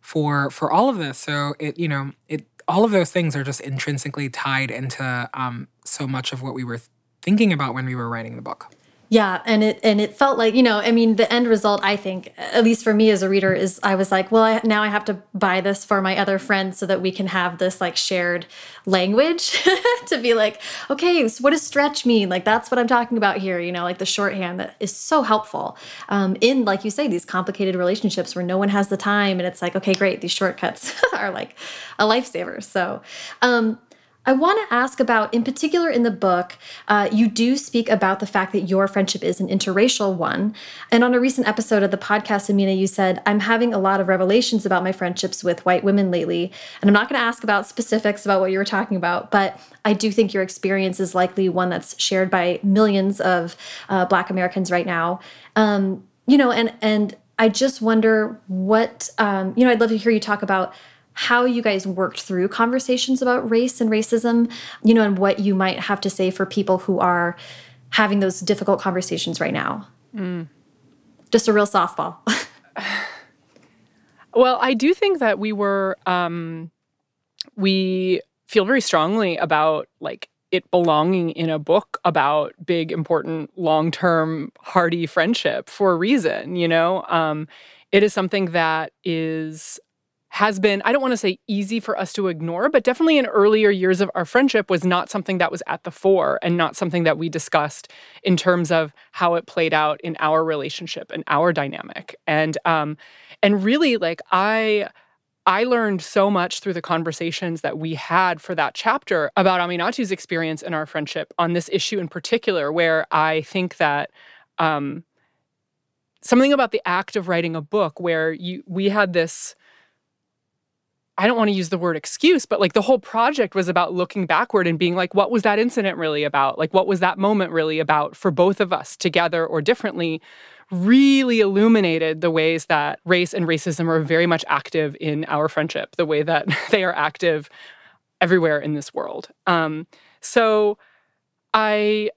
Speaker 2: for for all of this? So it you know it all of those things are just intrinsically tied into um, so much of what we were thinking about when we were writing the book.
Speaker 1: Yeah, and it and it felt like you know, I mean, the end result, I think, at least for me as a reader, is I was like, well, I, now I have to buy this for my other friends so that we can have this like shared language to be like, okay, so what does stretch mean? Like that's what I'm talking about here. You know, like the shorthand that is so helpful um, in, like you say, these complicated relationships where no one has the time, and it's like, okay, great, these shortcuts are like a lifesaver. So. Um, I want to ask about, in particular in the book, uh, you do speak about the fact that your friendship is an interracial one. And on a recent episode of the podcast, Amina, you said, I'm having a lot of revelations about my friendships with white women lately. And I'm not going to ask about specifics about what you were talking about, but I do think your experience is likely one that's shared by millions of uh, Black Americans right now. Um, you know, and, and I just wonder what, um, you know, I'd love to hear you talk about how you guys worked through conversations about race and racism, you know, and what you might have to say for people who are having those difficult conversations right now. Mm. Just a real softball.
Speaker 3: well, I do think that we were, um, we feel very strongly about like it belonging in a book about big, important, long term, hearty friendship for a reason, you know? Um, it is something that is has been, I don't want to say easy for us to ignore, but definitely in earlier years of our friendship was not something that was at the fore and not something that we discussed in terms of how it played out in our relationship and our dynamic. And um and really like I I learned so much through the conversations that we had for that chapter about Aminatou's experience in our friendship on this issue in particular, where I think that um, something about the act of writing a book where you we had this I don't want to use the word excuse, but like the whole project was about looking backward and being like, what was that incident really about? Like, what was that moment really about for both of us together or differently? Really illuminated the ways that race and racism are very much active in our friendship, the way that they are active everywhere in this world. Um, so I,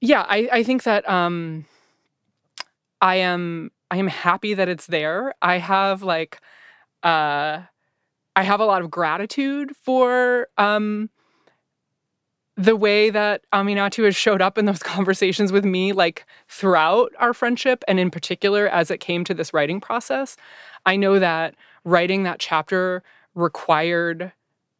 Speaker 3: yeah, I, I think that um, I am I am happy that it's there. I have like uh I have a lot of gratitude for um, the way that Aminatou has showed up in those conversations with me, like throughout our friendship, and in particular as it came to this writing process. I know that writing that chapter required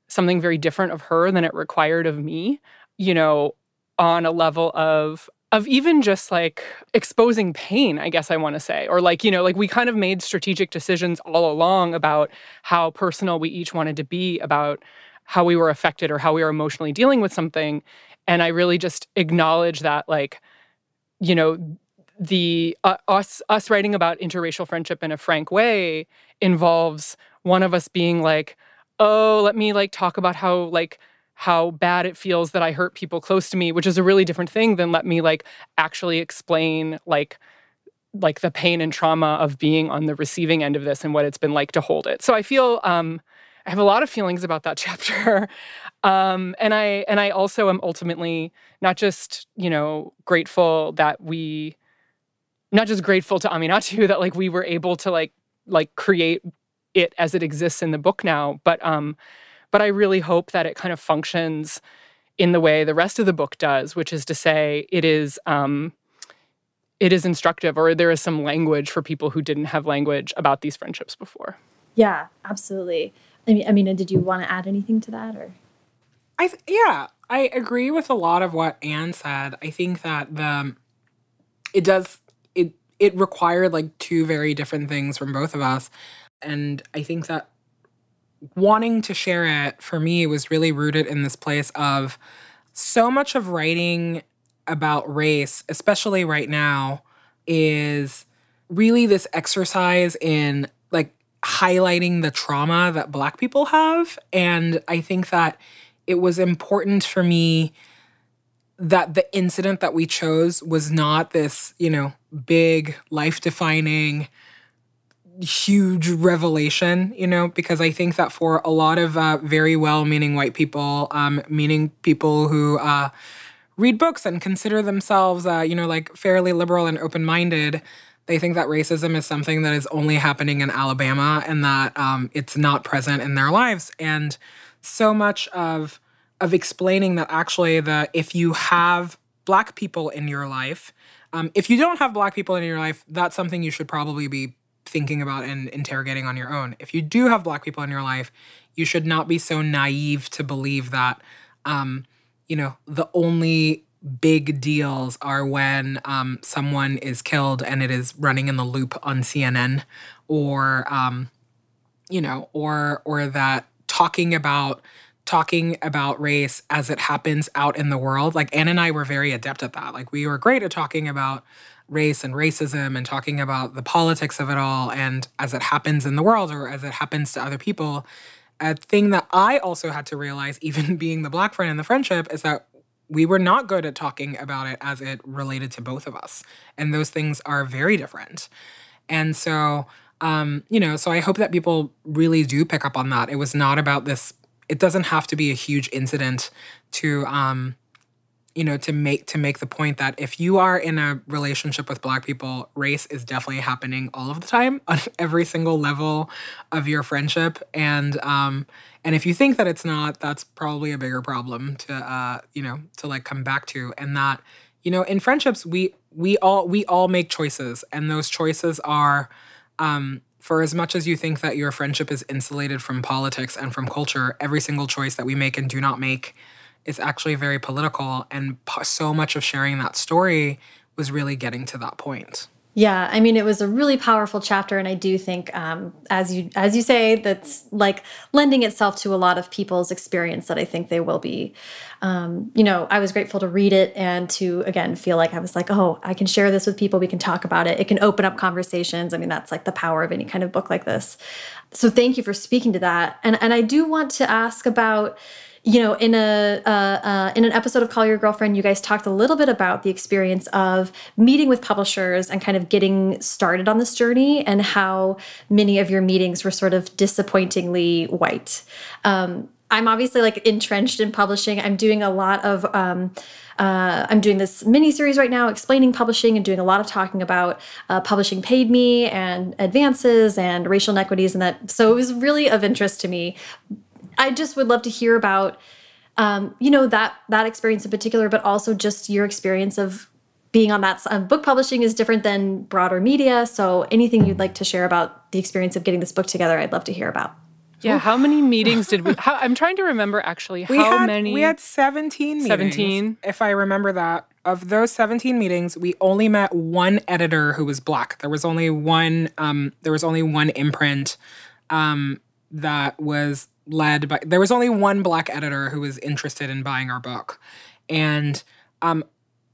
Speaker 3: something very different of her than it required of me, you know, on a level of of even just like exposing pain, I guess I want to say, or like, you know, like we kind of made strategic decisions all along about how personal we each wanted to be about how we were affected or how we were emotionally dealing with something. And I really just acknowledge that, like, you know, the uh, us us writing about interracial friendship in a frank way involves one of us being like, oh, let me like talk about how like how bad it feels that I hurt people close to me, which is a really different thing than let me like actually explain like like the pain and trauma of being on the receiving end of this and what it's been like to hold it. So I feel um I have a lot of feelings about that chapter. um and I and I also am ultimately not just, you know, grateful that we not just grateful to Aminatou that like we were able to like like create it as it exists in the book now, but um but I really hope that it kind of functions in the way the rest of the book does, which is to say, it is um, it is instructive, or there is some language for people who didn't have language about these friendships before.
Speaker 1: Yeah, absolutely. I mean, I mean, did you want to add anything to that, or?
Speaker 2: I yeah, I agree with a lot of what Ann said. I think that the it does it it required like two very different things from both of us, and I think that wanting to share it for me was really rooted in this place of so much of writing about race, especially right now, is really this exercise in like highlighting the trauma that Black people have. And I think that it was important for me that the incident that we chose was not this, you know, big life defining huge revelation, you know, because I think that for a lot of uh, very well meaning white people, um, meaning people who uh, read books and consider themselves, uh, you know, like fairly liberal and open minded, they think that racism is something that is only happening in Alabama and that um, it's not present in their lives. And so much of of explaining that actually the if you have black people in your life Um, if you don't have black people in your life, that's something you should probably be thinking about and interrogating on your own. If you do have black people in your life, you should not be so naive to believe that, um, you know, the only big deals are when um, someone is killed and it is running in the loop on CNN, or um, you know, or or that talking about talking about race as it happens out in the world. Like Ann and I were very adept at that. Like we were great at talking about race and racism and talking about the politics of it all and as it happens in the world or as it happens to other people. A thing that I also had to realize, even being the black friend in the friendship, is that we were not good at talking about it as it related to both of us. And those things are very different. And so, um, you know, so I hope that people really do pick up on that. It was not about this, it doesn't have to be a huge incident to, um, you know to make to make the point that if you are in a relationship with black people race is definitely happening all of the time on every single level of your friendship. And um and if you think that it's not that's probably a bigger problem to uh you know to like come back to. And that you know in friendships we we all we all make choices. And those choices are um for as much as you think that your friendship is insulated from politics and from culture every single choice that we make and do not make is actually very political and so much of sharing that story was really getting to that point.
Speaker 1: Yeah i mean it was a really powerful chapter and i do think um, as you as you say that's like lending itself to a lot of people's experience that i think they will be. Um, you know i was grateful to read it and to again feel like i was like oh i can share this with people we can talk about it it can open up conversations. I mean that's like the power of any kind of book like this. So thank you for speaking to that and and i do want to ask about you know, in a uh, uh, in an episode of Call Your Girlfriend, you guys talked a little bit about the experience of meeting with publishers and kind of getting started on this journey, and how many of your meetings were sort of disappointingly white. Um, I'm obviously like entrenched in publishing. I'm doing a lot of. Um, uh, I'm doing this mini series right now explaining publishing and doing a lot of talking about uh, publishing paid me and advances and racial inequities and that. So it was really of interest to me. I just would love to hear about, um, you know, that that experience in particular, but also just your experience of being on that um, book publishing is different than broader media. So anything you'd like to share about the experience of getting this book together, I'd love to hear about.
Speaker 3: Yeah, how many meetings did we? How, I'm trying to remember actually. How
Speaker 2: we had,
Speaker 3: many?
Speaker 2: We had 17 meetings.
Speaker 3: 17.
Speaker 2: If I remember that. Of those 17 meetings, we only met one editor who was black. There was only one. Um, there was only one imprint um, that was led by there was only one black editor who was interested in buying our book. And um,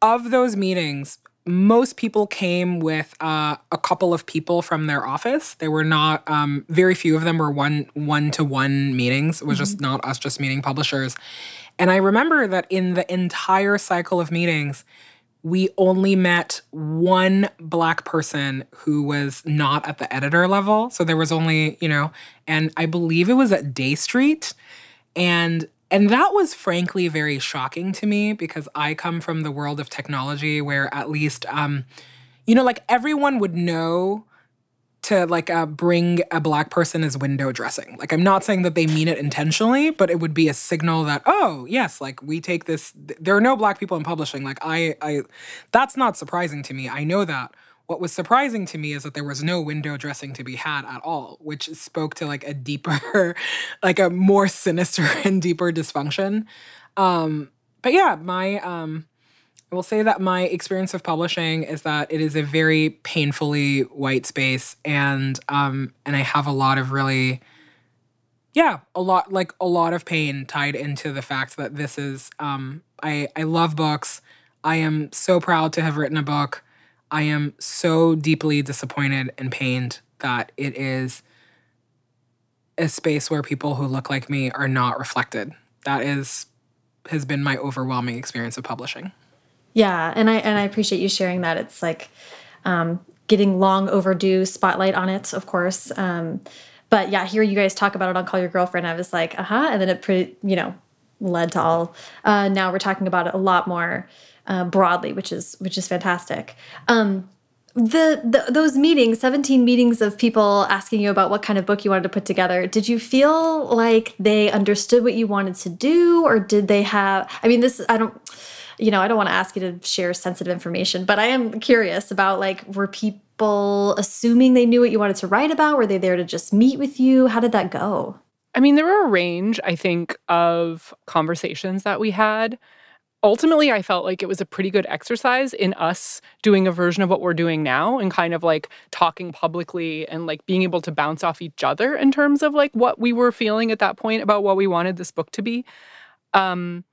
Speaker 2: of those meetings most people came with uh, a couple of people from their office. They were not um, very few of them were one one to one meetings. It was mm-hmm. just not us just meeting publishers. And i remember that in the entire cycle of meetings we only met one black person who was not at the editor level. So there was only, you know, and I believe it was at Dey Street. And and that was frankly very shocking to me because I come from the world of technology where at least um you know like everyone would know to like uh, bring a black person as window dressing. Like I'm not saying that they mean it intentionally, but it would be a signal that oh yes, like we take this. There are no black people in publishing. Like I, I, that's not surprising to me. I know that. What was surprising to me is that there was no window dressing to be had at all, which spoke to like a deeper, like a more sinister and deeper dysfunction. Um, but yeah, my um, I will say that my experience of publishing is that it is a very painfully white space, and um, and I have a lot of really, yeah, a lot like a lot of pain tied into the fact that this is. Um, I I love books. I am so proud to have written a book. I am so deeply disappointed and pained that it is a space where people who look like me are not reflected. That is has been my overwhelming experience of publishing.
Speaker 1: Yeah, and I and I appreciate you sharing that. It's like um, getting long overdue spotlight on it, of course. Um, but yeah, hear you guys talk about it on Call Your Girlfriend, I was like, uh huh, and then it pretty, you know, led to all. Uh, now we're talking about it a lot more uh, broadly, which is which is fantastic. Um, the, the those meetings 17 meetings of people asking you about what kind of book you wanted to put together did you feel like they understood what you wanted to do or did they have i mean this i don't you know, I don't want to ask you to share sensitive information, but I am curious about like, were people assuming they knew what you wanted to write about? Were they there to just meet with you? How did that go?
Speaker 3: I mean, there were a range, I think, of conversations that we had ultimately I felt like it was a pretty good exercise in us doing a version of what we're doing now and kind of like talking publicly and like being able to bounce off each other in terms of like what we were feeling at that point about what we wanted this book to be. Um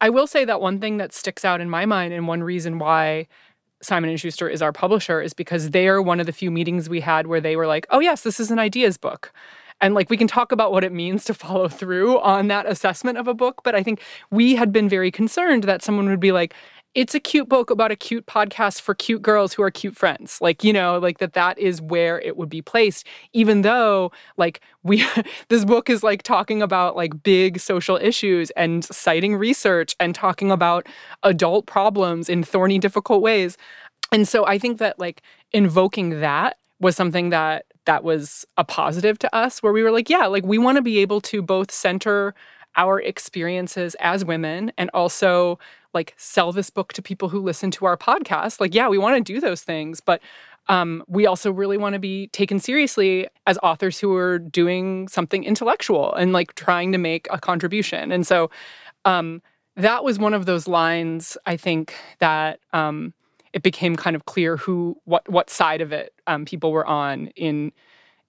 Speaker 3: I will say that one thing that sticks out in my mind and one reason why Simon and Schuster is our publisher is because they are one of the few meetings we had where they were like, "Oh yes, this is an ideas book." And like we can talk about what it means to follow through on that assessment of a book. But I think we had been very concerned that someone would be like, it's a cute book about a cute podcast for cute girls who are cute friends. Like you know like that that is where it would be placed. Even though like we this book is like talking about like big social issues and citing research and talking about adult problems in thorny difficult ways. And so i think that like invoking that was something that that was a positive to us where we were like, yeah, like we want to be able to both center our experiences as women and also like sell this book to people who listen to our podcast. Like, yeah, we want to do those things, but um, we also really want to be taken seriously as authors who are doing something intellectual and like trying to make a contribution. And so um, that was one of those lines I think that um, it became kind of clear who what what side of it um, people were on in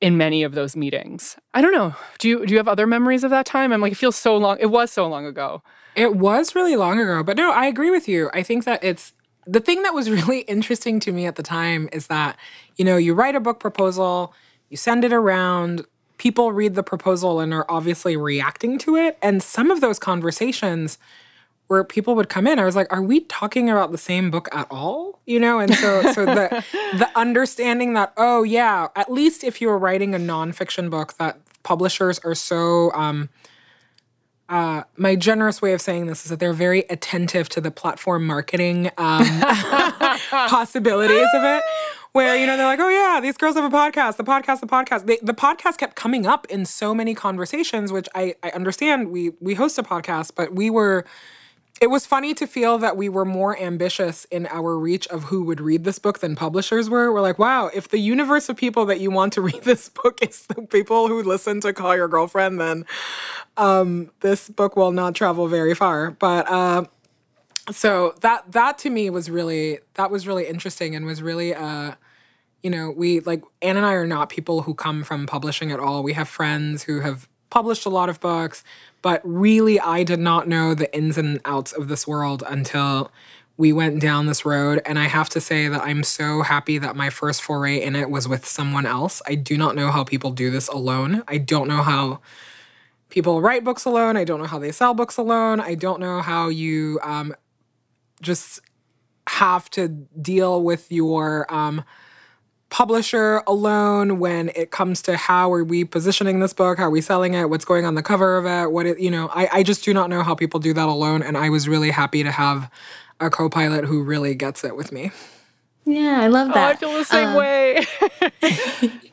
Speaker 3: in many of those meetings. I don't know. Do you do you have other memories of that time? I'm like, it feels so long. It was so long ago.
Speaker 2: It was really long ago, but no, I agree with you. I think that it's the thing that was really interesting to me at the time is that you know you write a book proposal, you send it around, people read the proposal and are obviously reacting to it, and some of those conversations where people would come in, I was like, are we talking about the same book at all? You know, and so so the the understanding that, oh yeah, at least if you were writing a nonfiction book, that publishers are so um uh, my generous way of saying this is that they're very attentive to the platform marketing um, possibilities of it. Where you know they're like, oh yeah, these girls have a podcast. The podcast, the podcast. They, the podcast kept coming up in so many conversations, which I I understand. We we host a podcast, but we were it was funny to feel that we were more ambitious in our reach of who would read this book than publishers were. We're like, wow, if the universe of people that you want to read this book is the people who listen to Call Your Girlfriend, then um, this book will not travel very far. But uh, so that that to me was really that was really interesting and was really uh, you know we like Ann and I are not people who come from publishing at all. We have friends who have published a lot of books but really, I did not know the ins and outs of this world until we went down this road. And I have to say that I'm so happy that my first foray in it was with someone else. I do not know how people do this alone. I don't know how people write books alone. I don't know how they sell books alone. I don't know how you um, just have to deal with your um, publisher alone when it comes to how are we positioning this book how are we selling it what's going on the cover of it what it you know I, I just do not know how people do that alone and i was really happy to have a co-pilot who really gets it with me.
Speaker 1: Yeah i love that.
Speaker 3: Oh, i feel the same um, way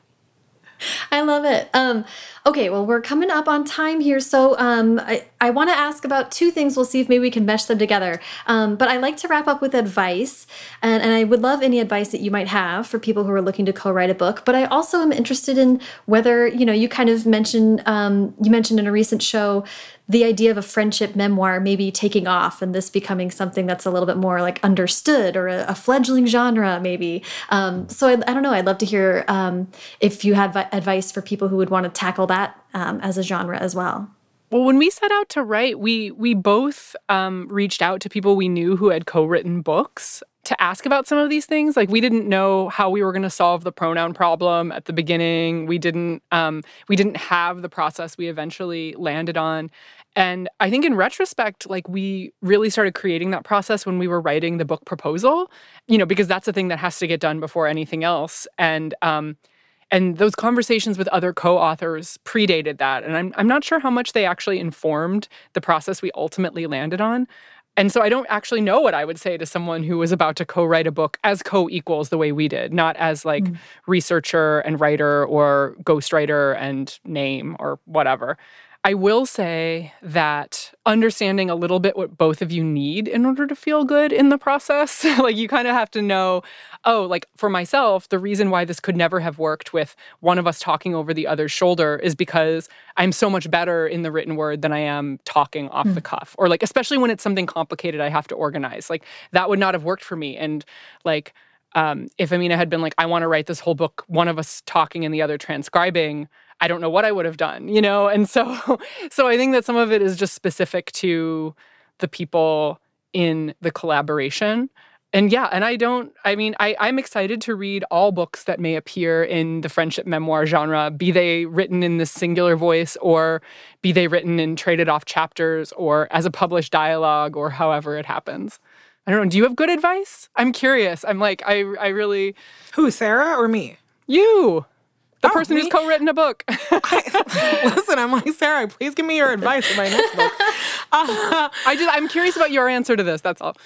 Speaker 1: I love it. Um, okay, well, we're coming up on time here, so um, I, I want to ask about two things. We'll see if maybe we can mesh them together. Um, but I like to wrap up with advice, and, and I would love any advice that you might have for people who are looking to co-write a book. But I also am interested in whether you know you kind of mentioned um, you mentioned in a recent show the idea of a friendship memoir maybe taking off and this becoming something that's a little bit more like understood or a, a fledgling genre maybe. Um, so I, I, don't know i'd love to hear um, if you have advice for people who would want to tackle that um, as a genre as well.
Speaker 3: Well, when we set out to write, we we both um, reached out to people we knew who had co-written books to ask about some of these things. Like we didn't know how we were going to solve the pronoun problem at the beginning. We didn't um, we didn't have the process we eventually landed on. And I think in retrospect, like we really started creating that process when we were writing the book proposal, you know, because that's the thing that has to get done before anything else. And um, and those conversations with other co-authors predated that. And I'm I'm not sure how much they actually informed the process we ultimately landed on. And so I don't actually know what I would say to someone who was about to co-write a book as co-equals the way we did, not as like mm. researcher and writer or ghostwriter and name or whatever. I will say that understanding a little bit what both of you need in order to feel good in the process, like you kind of have to know, oh, like for myself, the reason why this could never have worked with one of us talking over the other's shoulder is because I'm so much better in the written word than I am talking off mm. the cuff. Or like, especially when it's something complicated I have to organize. Like that would not have worked for me. And like, um, if Amina had been like, I want to write this whole book, one of us talking and the other transcribing, I don't know what I would have done, you know? And so so I think that some of it is just specific to the people in the collaboration. And yeah, and I don't, I mean, I, I'm excited to read all books that may appear in the friendship memoir genre, be they written in this singular voice or be they written in traded off chapters or as a published dialogue or however it happens. I don't know. Do you have good advice? I'm curious. I'm like, I I really
Speaker 2: Who, Sarah or me?
Speaker 3: You. The oh, person who's co-written a book.
Speaker 2: I, listen, I'm like Sarah. Please give me your advice in my next book.
Speaker 3: Uh, I just I'm curious about your answer to this. That's all.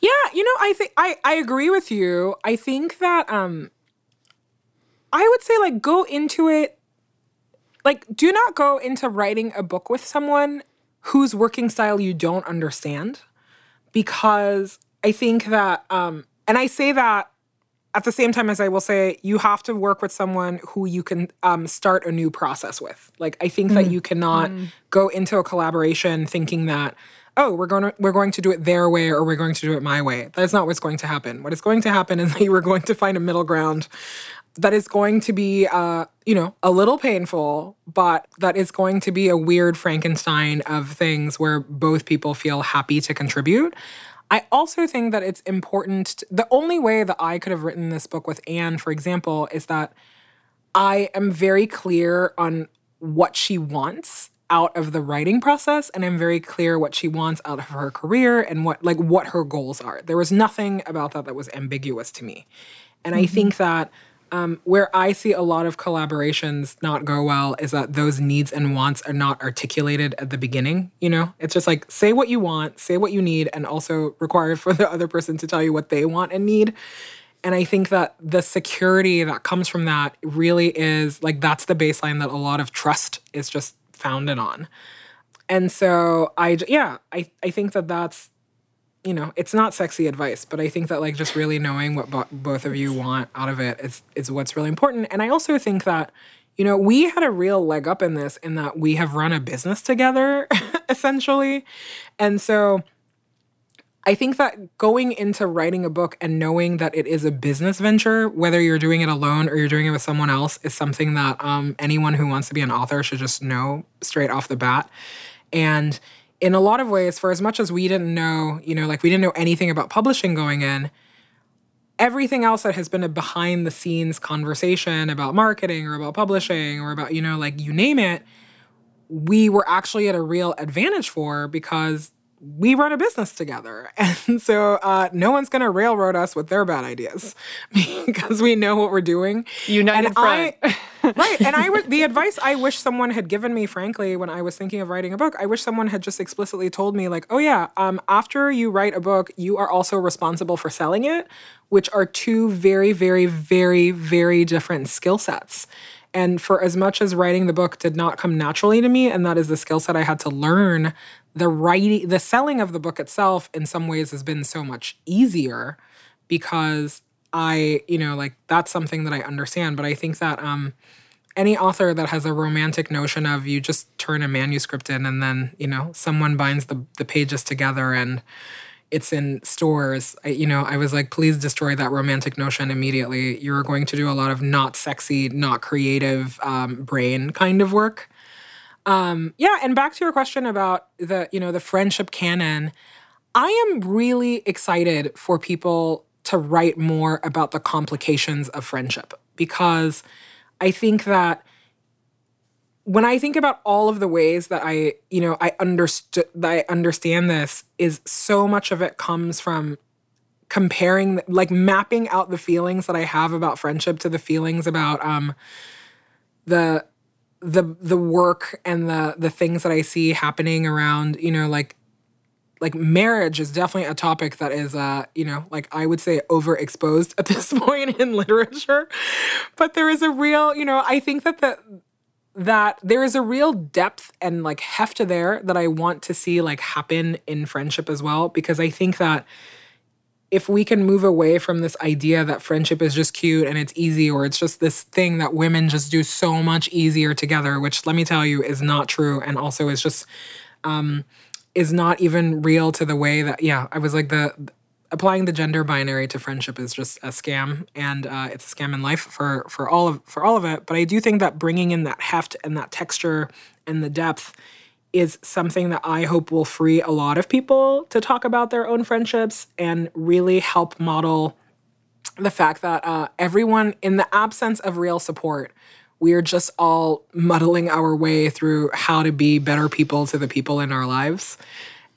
Speaker 2: Yeah, you know, I think I I agree with you. I think that um, I would say like go into it. Like, do not go into writing a book with someone whose working style you don't understand, because I think that um, and I say that at the same time as I will say, you have to work with someone who you can um, start a new process with. Like I think mm. that you cannot mm. go into a collaboration thinking that oh we're going to we're going to do it their way or we're going to do it my way. That's not what's going to happen. What is going to happen is that you are going to find a middle ground that is going to be uh, you know a little painful but that is going to be a weird frankenstein of things where both people feel happy to contribute I also think that it's important. To, the only way that I could have written this book with Ann, for example, is that I am very clear on what she wants out of the writing process and I'm very clear what she wants out of her career and what like what her goals are. There was nothing about that that was ambiguous to me. And mm-hmm. I think that um, where I see a lot of collaborations not go well is that those needs and wants are not articulated at the beginning. You know, it's just like say what you want, say what you need, and also require for the other person to tell you what they want and need. And I think that the security that comes from that really is like that's the baseline that a lot of trust is just founded on. And so I, yeah, I, I think that that's you know, it's not sexy advice, but I think that like just really knowing what bo- both of you want out of it is is what's really important. And I also think that you know, we had a real leg up in this in that we have run a business together essentially. And so I think that going into writing a book and knowing that it is a business venture, whether you're doing it alone or you're doing it with someone else, is something that um, anyone who wants to be an author should just know straight off the bat. And in a lot of ways, for as much as we didn't know, you know, like we didn't know anything about publishing going in, everything else that has been a behind the scenes conversation about marketing or about publishing or about, you know, like you name it, we were actually at a real advantage for because we run a business together. And so uh, no one's going to railroad us with their bad ideas because we know what we're doing.
Speaker 3: United and front.
Speaker 2: I, right. And I the advice I wish someone had given me, frankly, when I was thinking of writing a book, I wish someone had just explicitly told me, like, oh, yeah, um, after you write a book, you are also responsible for selling it, which are two very, very, very, very different skill sets. And for as much as writing the book did not come naturally to me, and that is the skill set I had to learn the writing the selling of the book itself in some ways has been so much easier because I, you know, like that's something that I understand. But I think that um any author that has a romantic notion of you just turn a manuscript in and then, you know, someone binds the, the pages together and it's in stores. I, you know, I was like, please destroy that romantic notion immediately. You're going to do a lot of not sexy, not creative um, brain kind of work. Um, yeah, and back to your question about the, you know, the friendship canon. I am really excited for people to write more about the complications of friendship because I think that when I think about all of the ways that I, you know, I understood that I understand this is so much of it comes from comparing like mapping out the feelings that I have about friendship to the feelings about um the the the work and the the things that I see happening around, you know, like like marriage is definitely a topic that is uh, you know, like I would say overexposed at this point in literature. But there is a real, you know, I think that the that there is a real depth and like heft there that I want to see like happen in friendship as well because I think that if we can move away from this idea that friendship is just cute and it's easy or it's just this thing that women just do so much easier together which let me tell you is not true and also is just um is not even real to the way that yeah i was like the applying the gender binary to friendship is just a scam and uh, it's a scam in life for for all of for all of it. But i do think that bringing in that heft and that texture and the depth is something that I hope will free a lot of people to talk about their own friendships and really help model the fact that uh, everyone, in the absence of real support, we are just all muddling our way through how to be better people to the people in our lives.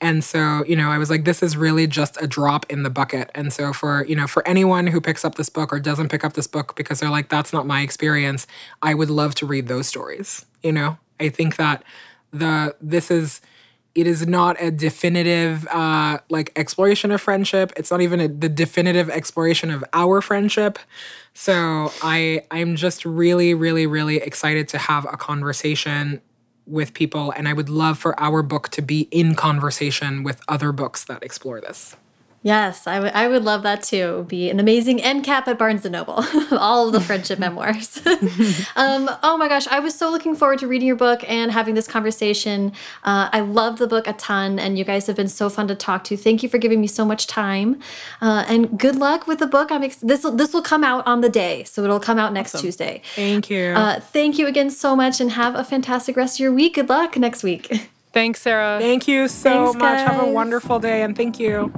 Speaker 2: And so, you know, I was like, this is really just a drop in the bucket. And so, for, you know, for anyone who picks up this book or doesn't pick up this book because they're like, that's not my experience, I would love to read those stories. You know, I think that the this is it is not a definitive uh, like exploration of friendship. It's not even a, the definitive exploration of our friendship. So i i'm just really really really excited to have a conversation with people and i would love for our book to be in conversation with other books that explore this
Speaker 1: Yes, I, I would love that too. It would be an amazing end cap at Barnes & Noble, all of the friendship memoirs. um, oh my gosh, I was so looking forward to reading your book and having this conversation. Uh, I love the book a ton, and you guys have been so fun to talk to. Thank you for giving me so much time, uh, and good luck with the book. I'm this will this will come out on the day, so it'll come out next awesome. Tuesday.
Speaker 2: Thank you.
Speaker 1: Uh, thank you again so much, and have a fantastic rest of your week. Good luck next week.
Speaker 3: Thanks, Sarah.
Speaker 2: Thank you so Thanks, much. Guys. Have a wonderful day, and thank you.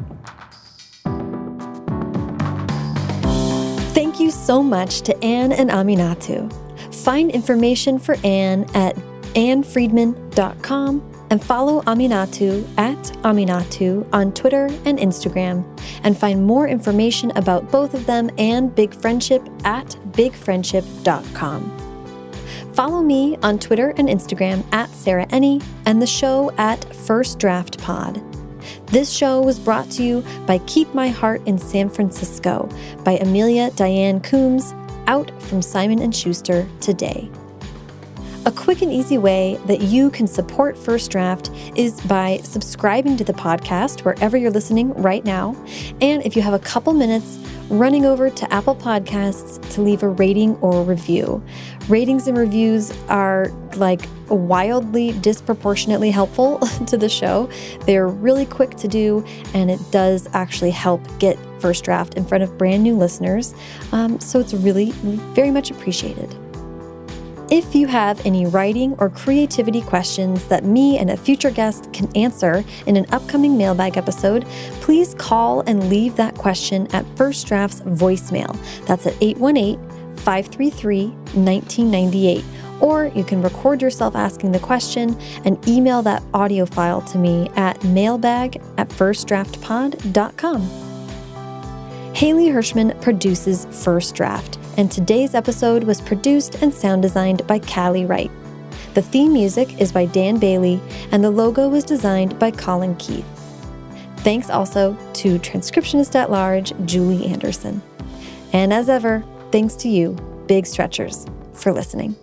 Speaker 1: Thank you so much to Ann and Aminatou. Find information for Ann at annfriedman.com and follow Aminatou at Aminatou on Twitter and Instagram, and find more information about both of them and Big Friendship at bigfriendship.com. Follow me on Twitter and Instagram at Sarah Enni and the show at First Draft Pod. This show was brought to you by Keep My Heart in San Francisco by Amelia Diane Coombs, out from Simon & Schuster today. A quick and easy way that you can support First Draft is by subscribing to the podcast wherever you're listening right now. And if you have a couple minutes, running over to Apple Podcasts to leave a rating or review. Ratings and reviews are like wildly disproportionately helpful to the show. They're really quick to do, and it does actually help get First Draft in front of brand new listeners. Um, so it's really, very much appreciated. If you have any writing or creativity questions that me and a future guest can answer in an upcoming mailbag episode, please call and leave that question at First Draft's voicemail. That's at 818 533 1998. Or you can record yourself asking the question and email that audio file to me at mailbag at firstdraftpod.com. Haley Hirschman produces First Draft and today's episode was produced and sound designed by Callie Wright. The theme music is by Dan Bailey, and the logo was designed by Colin Keith. Thanks also to transcriptionist at large, Julie Anderson. And as ever, thanks to you, Big Stretchers, for listening.